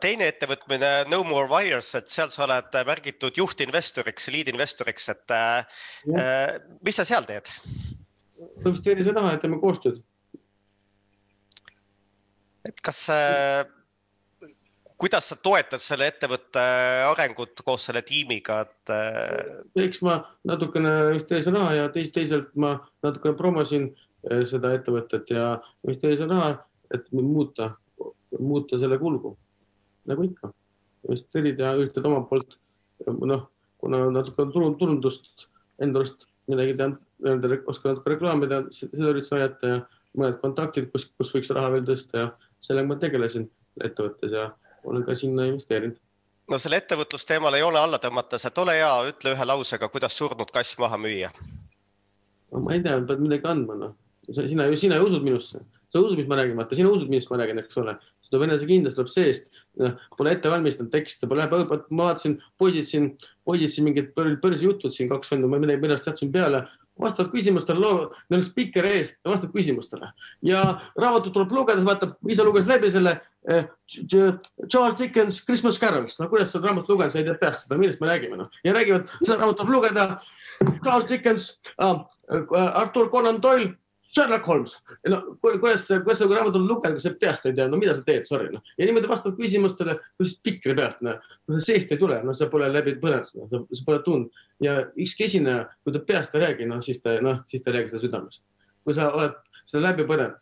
teine ettevõtmine No More Wires, et seal sa oled märgitud juhtinvestoriks, lead investoriks, et ja. äh, mis sa seal teed? Investeerin seda raha ja teeme koostööd. et kas äh, kuidas sa toetad selle ettevõtte arengut koos selle tiimiga, et? Äh, eks ma natukene investeerisin raha ja teis, teisalt ma natukene promosin äh, seda ettevõtet ja investeerisin raha, et muuta, muuta selle kulgu nagu ikka. investeerid ja üritad omalt poolt noh, kuna natuke turundust enda arust midagi nendele oskan natuke reklaamida, seda üritasin näidata ja mõned kontaktid, kus, kus võiks raha veel tõsta ja sellega ma tegelesin ettevõttes ja olen ka sinna investeerinud. no selle ettevõtlusteemale joone alla tõmmates, et ole hea, ütle ühe lausega, kuidas surnud kass maha müüa. no ma ei tea, pead midagi andma, noh. sina ju, sina ju usud minusse, sa usud, mis ma räägin, vaata, sina usud, millest ma räägin, eks ole. Tuleb enesekindlus tuleb seest, pole ette valmistanud tekste, pole, ma vaatasin, poisid siin, poisid siin mingid börsijutud siin kaks venda, ma midagi pärast jätsin peale. Vastavad küsimustele, neil on spikker ees vastab küsimustele. Ja raamatut tuleb lugeda, vaatab, ise luges läbi selle eh, Charles Dickens Christmas Carols, no kuidas seda raamatut lugeda, sa ei tea peast seda, millest me räägime, noh. Ja räägivad, seda raamatut tuleb lugeda. Charles Dickens uh,, Artur Conan Doyle Sherlock Holmes, no kuidas, kuidas sa raamatut lugeda, kui sa peast ei tea, no mida sa teed, sorry noh. ja niimoodi vastavad küsimustele, kuidas spikri pealt, noh, seest ei tule, no sa pole läbi põlenud seda, sa pole tundnud ja ükski esineja, kui ta peast ei räägi, noh siis ta, noh siis ta ei räägi seda südamest. kui sa oled seda läbi põlenud,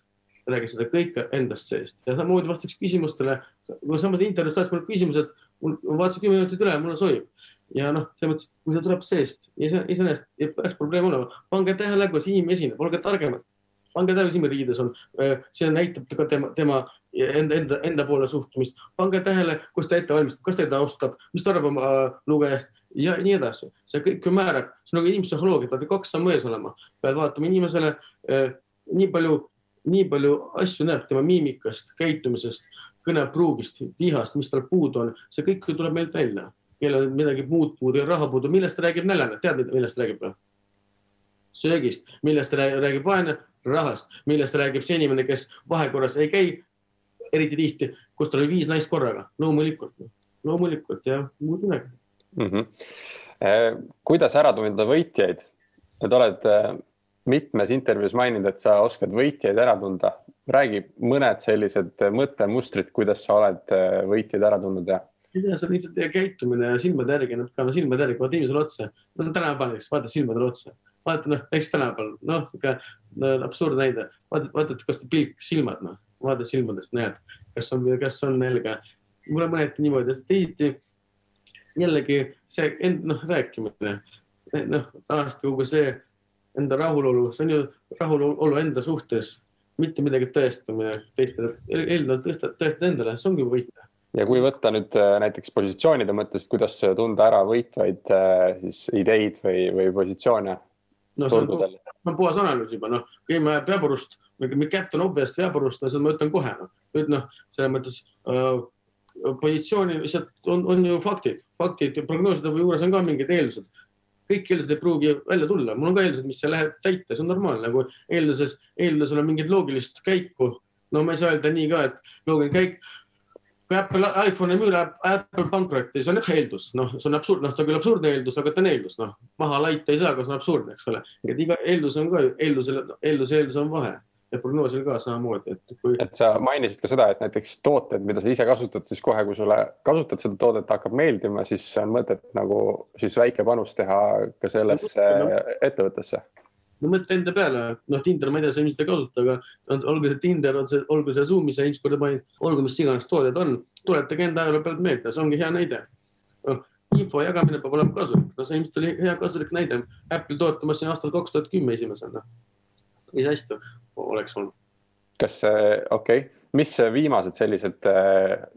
räägi seda kõike endast seest ja samamoodi vastaks küsimustele, kui samas intervjuus saad mulle küsimused, mul, vaatasin kümme minutit üle, mulle sobib ja noh, selles mõttes, kui see tuleb seest, iseenesest ei peaks probleem olema. pange tähele, kuidas inimene esineb, olge targemad pange tähele, Siim riides on, äh, see näitab ka tema, tema enda, enda, enda poole suhtumist. pange tähele, kus ta ette valmistab, kas teda austab, mis ta arvab oma äh, lugejast ja nii edasi. see kõik ju määrab, see on nagu inimpsühholoogia, peab kaks sammu ees olema. pead vaatama inimesele eh, nii palju, nii palju asju näeb tema miimikast, käitumisest, kõnepruugist, vihast, mis tal puudu on, see kõik ju tuleb meilt välja. kellel on midagi muud puudu ja raha puudu, millest räägib näljane, tead, millest räägib või? söögist, millest räägib vaene, rahast, millest räägib see inimene, kes vahekorras ei käi eriti tihti, kus tal oli viis naist korraga, loomulikult, loomulikult ja muud midagi mm. -hmm. kuidas ära tunda võitjaid? et oled äh, mitmes intervjuus maininud, et sa oskad võitjaid ära tunda. räägi mõned sellised mõttemustrid, kuidas sa oled äh, võitjaid ära tundnud ja tea, see on ilmselt teie käitumine ja silmade järgi, nad peavad silmade järgi, vaata inimesele otsa. tänapäeval, eks, vaata silmadele otsa vaata noh, eks tänapäeval noh, sihuke no, absurdne näide, vaatad, vaatad, kas ta pilk, silmad noh, vaatad silmadest, näed, kas on, kas on nälga. mul on mõneti niimoodi, et teisiti jällegi see end, noh, rääkimine, noh, tavaliselt kogu see enda rahulolu, see on ju rahulolu enda suhtes, mitte midagi tõestamine teistele, eelnevalt tõstad, tõestad endale, see ongi võit. Ja kui võtta nüüd äh, näiteks positsioonide mõttes, kuidas tunda ära võitvaid äh, siis ideid või, või positsioone no see on, on puhas analüüs juba, noh, käime peapurust, Captain Obvious peapurust, no seda ma ütlen kohe, noh. nüüd noh, selles mõttes äh, positsiooni lihtsalt on, on ju faktid, faktid prognooside juures on ka mingid eeldused. kõik eeldused ei pruugi välja tulla, mul on ka eeldused, mis läheb täita, see on normaalne, nagu eelduses, eeldusel on mingit loogilist käiku. no ma ei saa öelda nii ka, et loogiline käik kui Apple iPhone'i läheb Apple pankrotti, see on jah eeldus, noh, see on absurd, noh, ta küll absurdne eeldus, aga ta on eeldus, noh, maha laita ei saa, aga see on absurdne, eks ole. et iga eeldus on ka eeldusel, eeldus ja eeldus on vahe ja prognoosil ka samamoodi, et kui. et sa mainisid ka seda, et näiteks tooted, mida sa ise kasutad, siis kohe, kui sulle kasutad seda toodet, hakkab meeldima, siis on mõtet nagu siis väike panus teha ka sellesse ettevõttesse no mõtle enda peale, noh, Tinder, ma ei tea, sa ilmselt ei kasuta, aga olgu see Tinder, on see, olgu see Zoom, mis sa ilmselt korda panid, olgu mis iganes tooted on, tuletage enda ajaloo pealt meelde, see ongi hea näide no,. info jagamine peab olema kasulik, no see ilmselt oli hea kasulik näide. Apple toote ma siin aastal kaks tuhat kümme esimesena. nii hästi oleks olnud. kas, okei okay., mis viimased sellised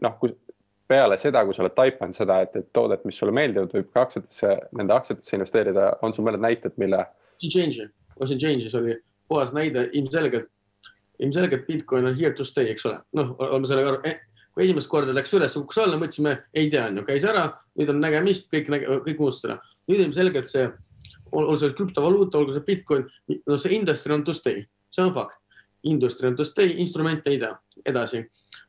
noh, kui peale seda, kui sa oled taipanud seda, et, et toodet, mis sulle meeldivad, võib ka aktsiatesse, nende aktsiatesse investeerida, on sul mõned näited, mille? Changer Ocean Changes oli puhas näide, ilmselgelt, ilmselgelt Bitcoin on here to stay, eks ole. noh, oleme sellega aru eh,, kui esimest korda läks üles, kukkus alla, mõtlesime, ei tea, on ju, käis ära, nüüd on nägemist, kõik, kõik unustas ära. nüüd ilmselgelt see olgu see krüptovaluuta, olgu see Bitcoin, no see industry on to stay, see on fakt. Industry on to stay, instrumente ei tea, edasi.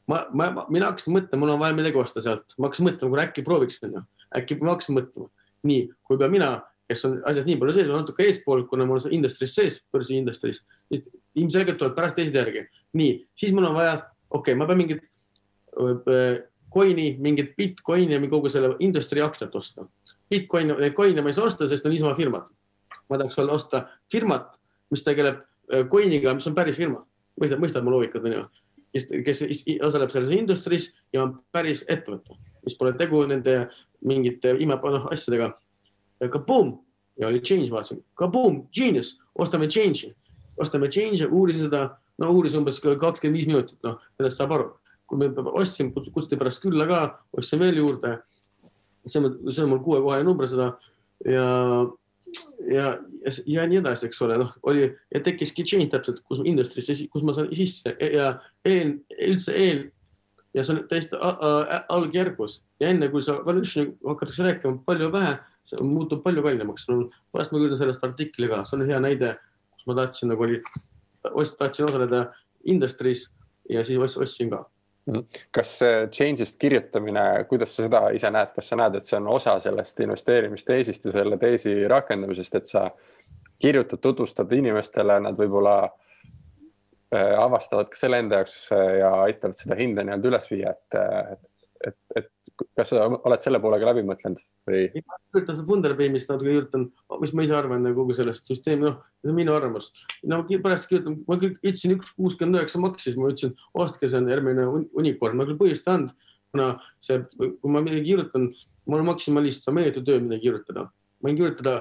ma, ma, mina hakkasin mõtlema, mul on vaja midagi osta sealt, ma hakkasin mõtlema, kuule äkki prooviks, onju, äkki ma hakkasin mõtlema. nii, kui ka mina, kes on asjas nii palju sees, natuke eespool, kuna mul on industry's sees, börsi industry's, ilmselgelt tuleb pärast teised järgi. nii, siis mul on vaja, okei okay,, ma pean mingit coin'i, mingit Bitcoini ja kogu selle industry aktsiat osta. Bitcoin, neid coin'e ma ei saa osta, sest on niisama firmad. ma tahaks osta firmat, mis tegeleb coin'iga, mis on päris firma. mõistad, mõistad mu loogikat, onju? kes, kes osaleb selles industry's ja on päris ettevõte, mis pole tegu nende mingite ime, noh asjadega. Kaboom ja oli change, vaatasin, kaboom, genius, ostame change'i, ostame change'i, uurisin seda, no uurisin umbes kakskümmend viis minutit, noh, sellest saab aru. Kui me ostsin, kutsuti pärast külla ka, ostsin veel juurde. see on, see on mul kuuekohaline number seda. Ja, ja, ja, ja nii edasi, eks ole, noh, oli ja tekkiski change täpselt, kus industry'sse, kus ma saan sisse ja eel, üldse eel. Ja see on täiesti algjärgus. Ja enne kui sa valuation hakatakse rääkima palju vähe, see muutub palju kallimaks no,. pärast ma kirjutan sellest artikli ka, see on hea näide, kus ma tahtsin nagu oli, tahtsin osaleda industry's ja siis ostsin ka Mhm. kas change'ist kirjutamine, kuidas sa seda ise näed, kas sa näed, et see on osa sellest investeerimisteesist ja selle teesi rakendamisest, et sa kirjutad, tutvustad inimestele, nad võib-olla äh, avastavad ka selle enda jaoks äh, ja aitavad seda hinda nii-öelda üles viia, et, et, et, kas sa oled selle poolega läbi mõtlenud või? kirjutan seda Funderbeamist natuke kirjutan, mis ma ise arvan nagu kogu sellest süsteemi, noh, see on minu arvamus. no pärast kirjutan, ma ütlesin üks kuuskümmend üheksa maksis, ma ütlesin, ostke, see on järgmine unicorn, ma küll põhjust ei andnud, kuna see, kui ma midagi kirjutan, ma olen maksimalist, see on meeletu töö midagi kirjutada. ma võin kirjutada,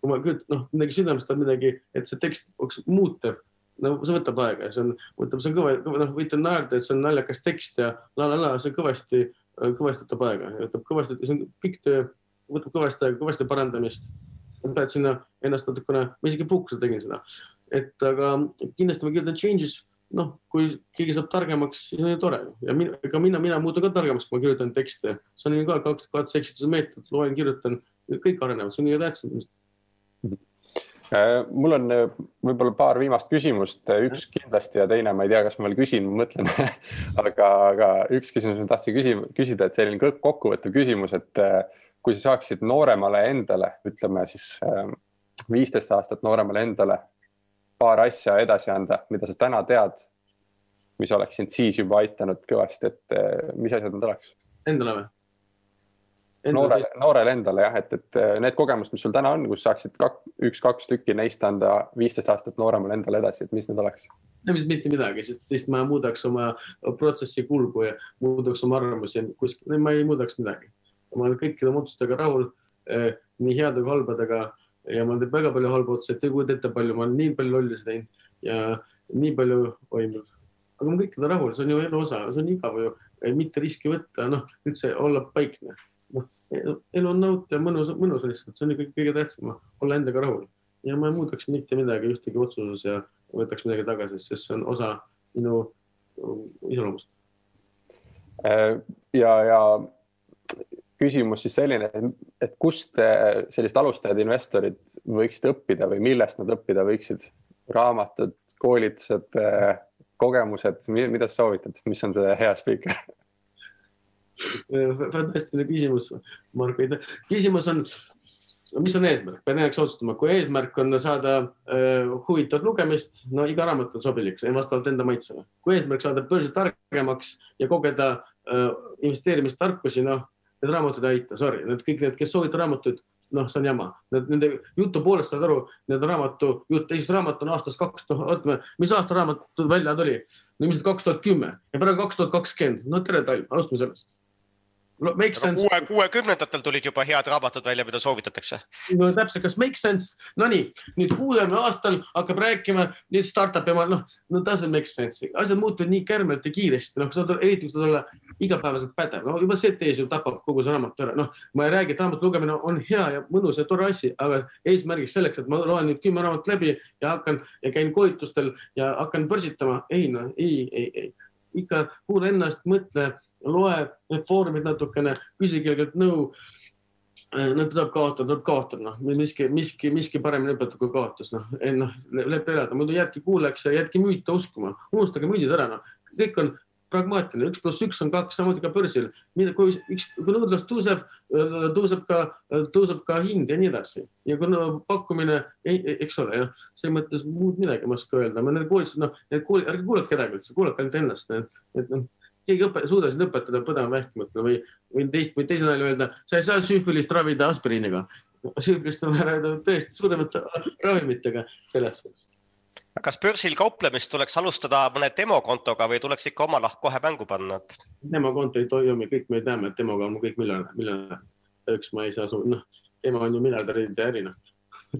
kui ma kirjutan, noh, midagi südamest midagi, et see tekst oleks muutev no see võtab aega ja see on, võtab, see on kõva, noh, võite naerda, et see on naljakas tekst ja la la la, see on kõvasti kõvasti võtab aega, võtab kõvasti, see on pikk töö, võtab kõvasti aega, kõvasti parandamist. ma pean sinna ennast natukene, ma isegi puhkusel tegin seda, et aga kindlasti ma kirjutan changes, noh, kui keegi saab targemaks, siis on ju tore. Ja mina, ega mina, mina muutun ka targemaks, kui ma kirjutan tekste, see on ju ka kaks katse-eksituse meetod, loen, kirjutan, kõik arenevad, see on kõige tähtsam. Äh, mul on äh, võib-olla paar viimast küsimust, äh, üks kindlasti ja teine, ma ei tea, kas ma veel küsin, mõtlen aga, aga üks küsimus ma tahtsin küsima, küsida, et selline kokkuvõttev küsimus, et kui sa saaksid nooremale endale, ütleme siis viisteist aastat nooremale endale paar asja edasi anda, mida sa täna tead, mis oleks sind siis juba aitanud kõvasti, et mis asjad need oleks? Endale või? Noorele, noorele endale jah, et, et äh, need kogemused, mis sul täna on, kus saaksid kak, üks-kaks tükki neist anda viisteist aastat nooremale endale edasi, et mis need oleks? no mis mitte midagi, sest siis ma muudaks oma protsessi kulgu ja muudaks oma arvamusi kuskil, ma ei muudaks midagi. ma olen kõikide oma otsustega rahul eh,, nii heade kui halbadega ja ma teinud väga palju halbu otsuseid, te ei kujuta ette, palju ma olen nii palju lollusi teinud ja nii palju toimunud. aga ma kõikidega rahul, see on ju elu osa, see on igav ju, mitte riski võtta, noh üldse olla paikne noh, elu on nautida, mõnus, mõnus lihtsalt, see on kõige, kõige tähtsam, olla endaga rahul. ja ma ei muudaks mitte midagi ühtegi otsuses ja võtaks midagi tagasi, sest see on osa minu iseloomust. Äh, ja, ja küsimus siis selline, et kust sellised alustajad investorid võiksid õppida või millest nad õppida võiksid? raamatud, koolitused, äh, kogemused, mida sa soovitad, mis on see hea spiiker? fantastiline küsimus, Marko. küsimus on, mis on eesmärk, pean heaks otsustama, kui eesmärk on saada äh, huvitavat lugemist, no iga raamat on sobilik, vastavalt enda maitsele. kui eesmärk saada börsil targemaks ja kogeda äh, investeerimistarkusi, noh, need raamatud ei aita, sorry, need kõik need, kes soovivad raamatuid, noh, see on jama. Nende jutu poolest saad aru, need raamatu jutt, esimene raamat on aastast kaks tuhat, ootame, mis aasta raamat välja tuli? no ilmselt kaks tuhat kümme ja praegu kaks tuhat kakskümmend, no tere talv, alustame sellest Make sense. kuue, kuuekümnendatel tulid juba head raamatud välja, mida soovitatakse. no täpselt, kas make sense? Nonii, nüüd kuuekümne aastal hakkab rääkima nüüd startup ja ma noh, no doesn't make sense, asjad muutuvad nii kärmelt ja kiiresti, noh, sa oled eriti, kui sa oled igapäevaselt pädev, no juba see tees ju tapab kogu see raamatu ära, noh, ma ei räägi, et raamatu lugemine on hea ja mõnus ja tore asi, aga eesmärgiks selleks, et ma loen nüüd kümme raamatut läbi ja hakkan ja käin koolitustel ja hakkan börsitama, ei noh, ei, ei, ei, ikka kuula ennast, mõtle loe need foorumid natukene, küsi kellelgi nõu. no tuleb kaotada, tuleb kaotada, noh, miski, miski, miski paremini õpetab kui kaotus, noh, noh, leppe elada, muidu jäädki kuulajaks ja jäädki müüte uskuma, unustage müüdid ära, noh, kõik on pragmaatiline, üks pluss üks on kaks, samamoodi ka börsil. kui üks, kui nõudlus tõuseb, tõuseb ka, tõuseb ka hind ja nii edasi. ja kui no, pakkumine, eks ole, jah, selles mõttes muud midagi ei oska öelda, ma need koolid, noh, need koolid, ärge kuulake kedagi üldse, kuulake ainult ennast, et noh keegi õpe, suudas õpetada põdema vähkimata või, või teist või teise naine öelda, sa ei saa süüfilist ravida aspiriiniga. süüfilist on vaja tõesti suuremate ravimitega selles suhtes kas börsil kauplemist tuleks alustada mõne demokontoga või tuleks ikka oma lahk kohe mängu panna? demokonto ei toimi, kõik me teame, et demoga on kõik miljonär, miljonär. üks ma ei saa, noh, tema on ju miljardäride äri, noh.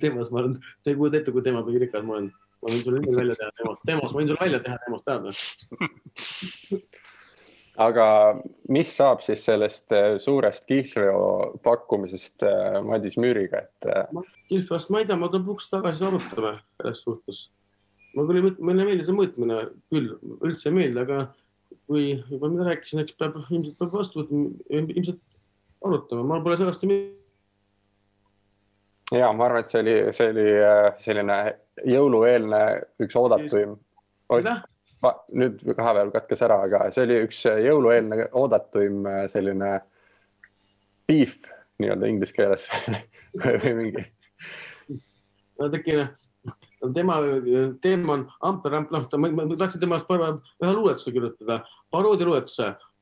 temas ma olen, te ei kujuta ette, kui tema kui rikas ma olen. ma võin sulle nimi välja teha temast, temast, ma võin sulle välja teha temast, tead aga mis saab siis sellest äh, suurest kihlveo pakkumisest äh, Madis Müüriga, et? Äh, kihlveost ma ei tea, ma lõpuks tagasi arutame selles suhtes. mulle tuli, mulle meeldis see mõõtmine küll, üldse ei meeldi, aga kui juba mida rääkisin, eks peab, ilmselt peab vastu võtma, ilmselt arutama, ma pole sellest ju ja ma arvan, et see oli, see oli selline jõulueelne üks oodatuim. aitäh nüüd vahepeal katkes ära, aga see oli üks jõulueelne oodatuim äh, selline beef nii-öelda inglise keeles või mingi. vaadake, tema teema on Amper, noh, ma tahtsin temast ühe luuletuse kirjutada,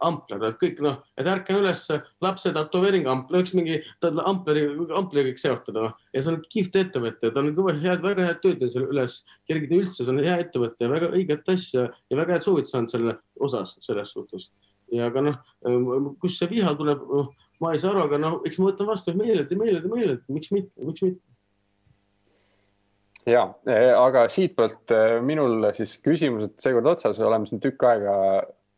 paroodialuuletuse ampler, kõik noh, et ärka üles, lapse tätoveering, ampler, üks mingi ampleri, ampleriga kõik seotada noh. ja see on kihvt ettevõte, ta on kõva, head, väga head tööd selle üles, kergida üldse, see on hea ettevõte, väga õiget asja ja väga head soovitused saanud selle osas, selles suhtes. ja aga noh, kust see viha tuleb, noh, ma ei saa aru, aga noh, eks ma võtan vastu meeleldi, meeleldi, meeleldi, miks mitte, miks mitte ja, aga siitpoolt eh, minul siis küsimused seekord otsas, oleme siin tükk aega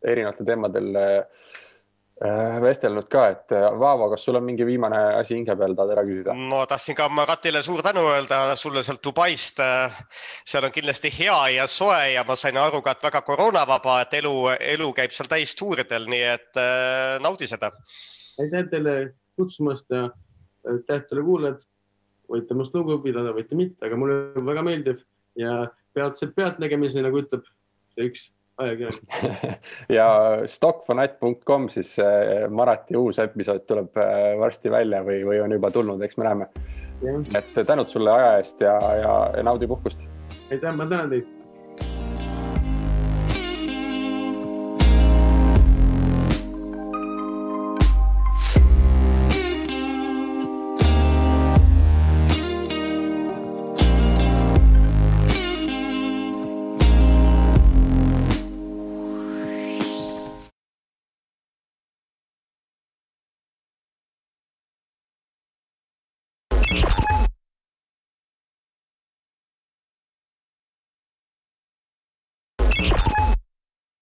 erinevatel teemadel äh, vestelnud ka, et äh, Vaavo, kas sul on mingi viimane asi hinge peal, tahad ära küsida? ma tahtsin ka Maratile suur tänu öelda sulle sealt Dubaist. seal on kindlasti hea ja soe ja ma sain aru ka, et väga koroonavaba, et elu, elu käib seal täistuuridel, nii et äh, naudi seda. aitäh teile kutsumast ja aitäh teile kuulajad. võite minust lugu pidada, võite mitte, aga mulle väga meeldib ja peatselt pealtnägemisi, nagu ütleb see üks ja stockfanat.com siis Marati uus episood tuleb äh, varsti välja või, või on juba tulnud, eks me näeme. et tänud sulle aja eest ja, ja, ja naudi puhkust. aitäh, ma tänan teid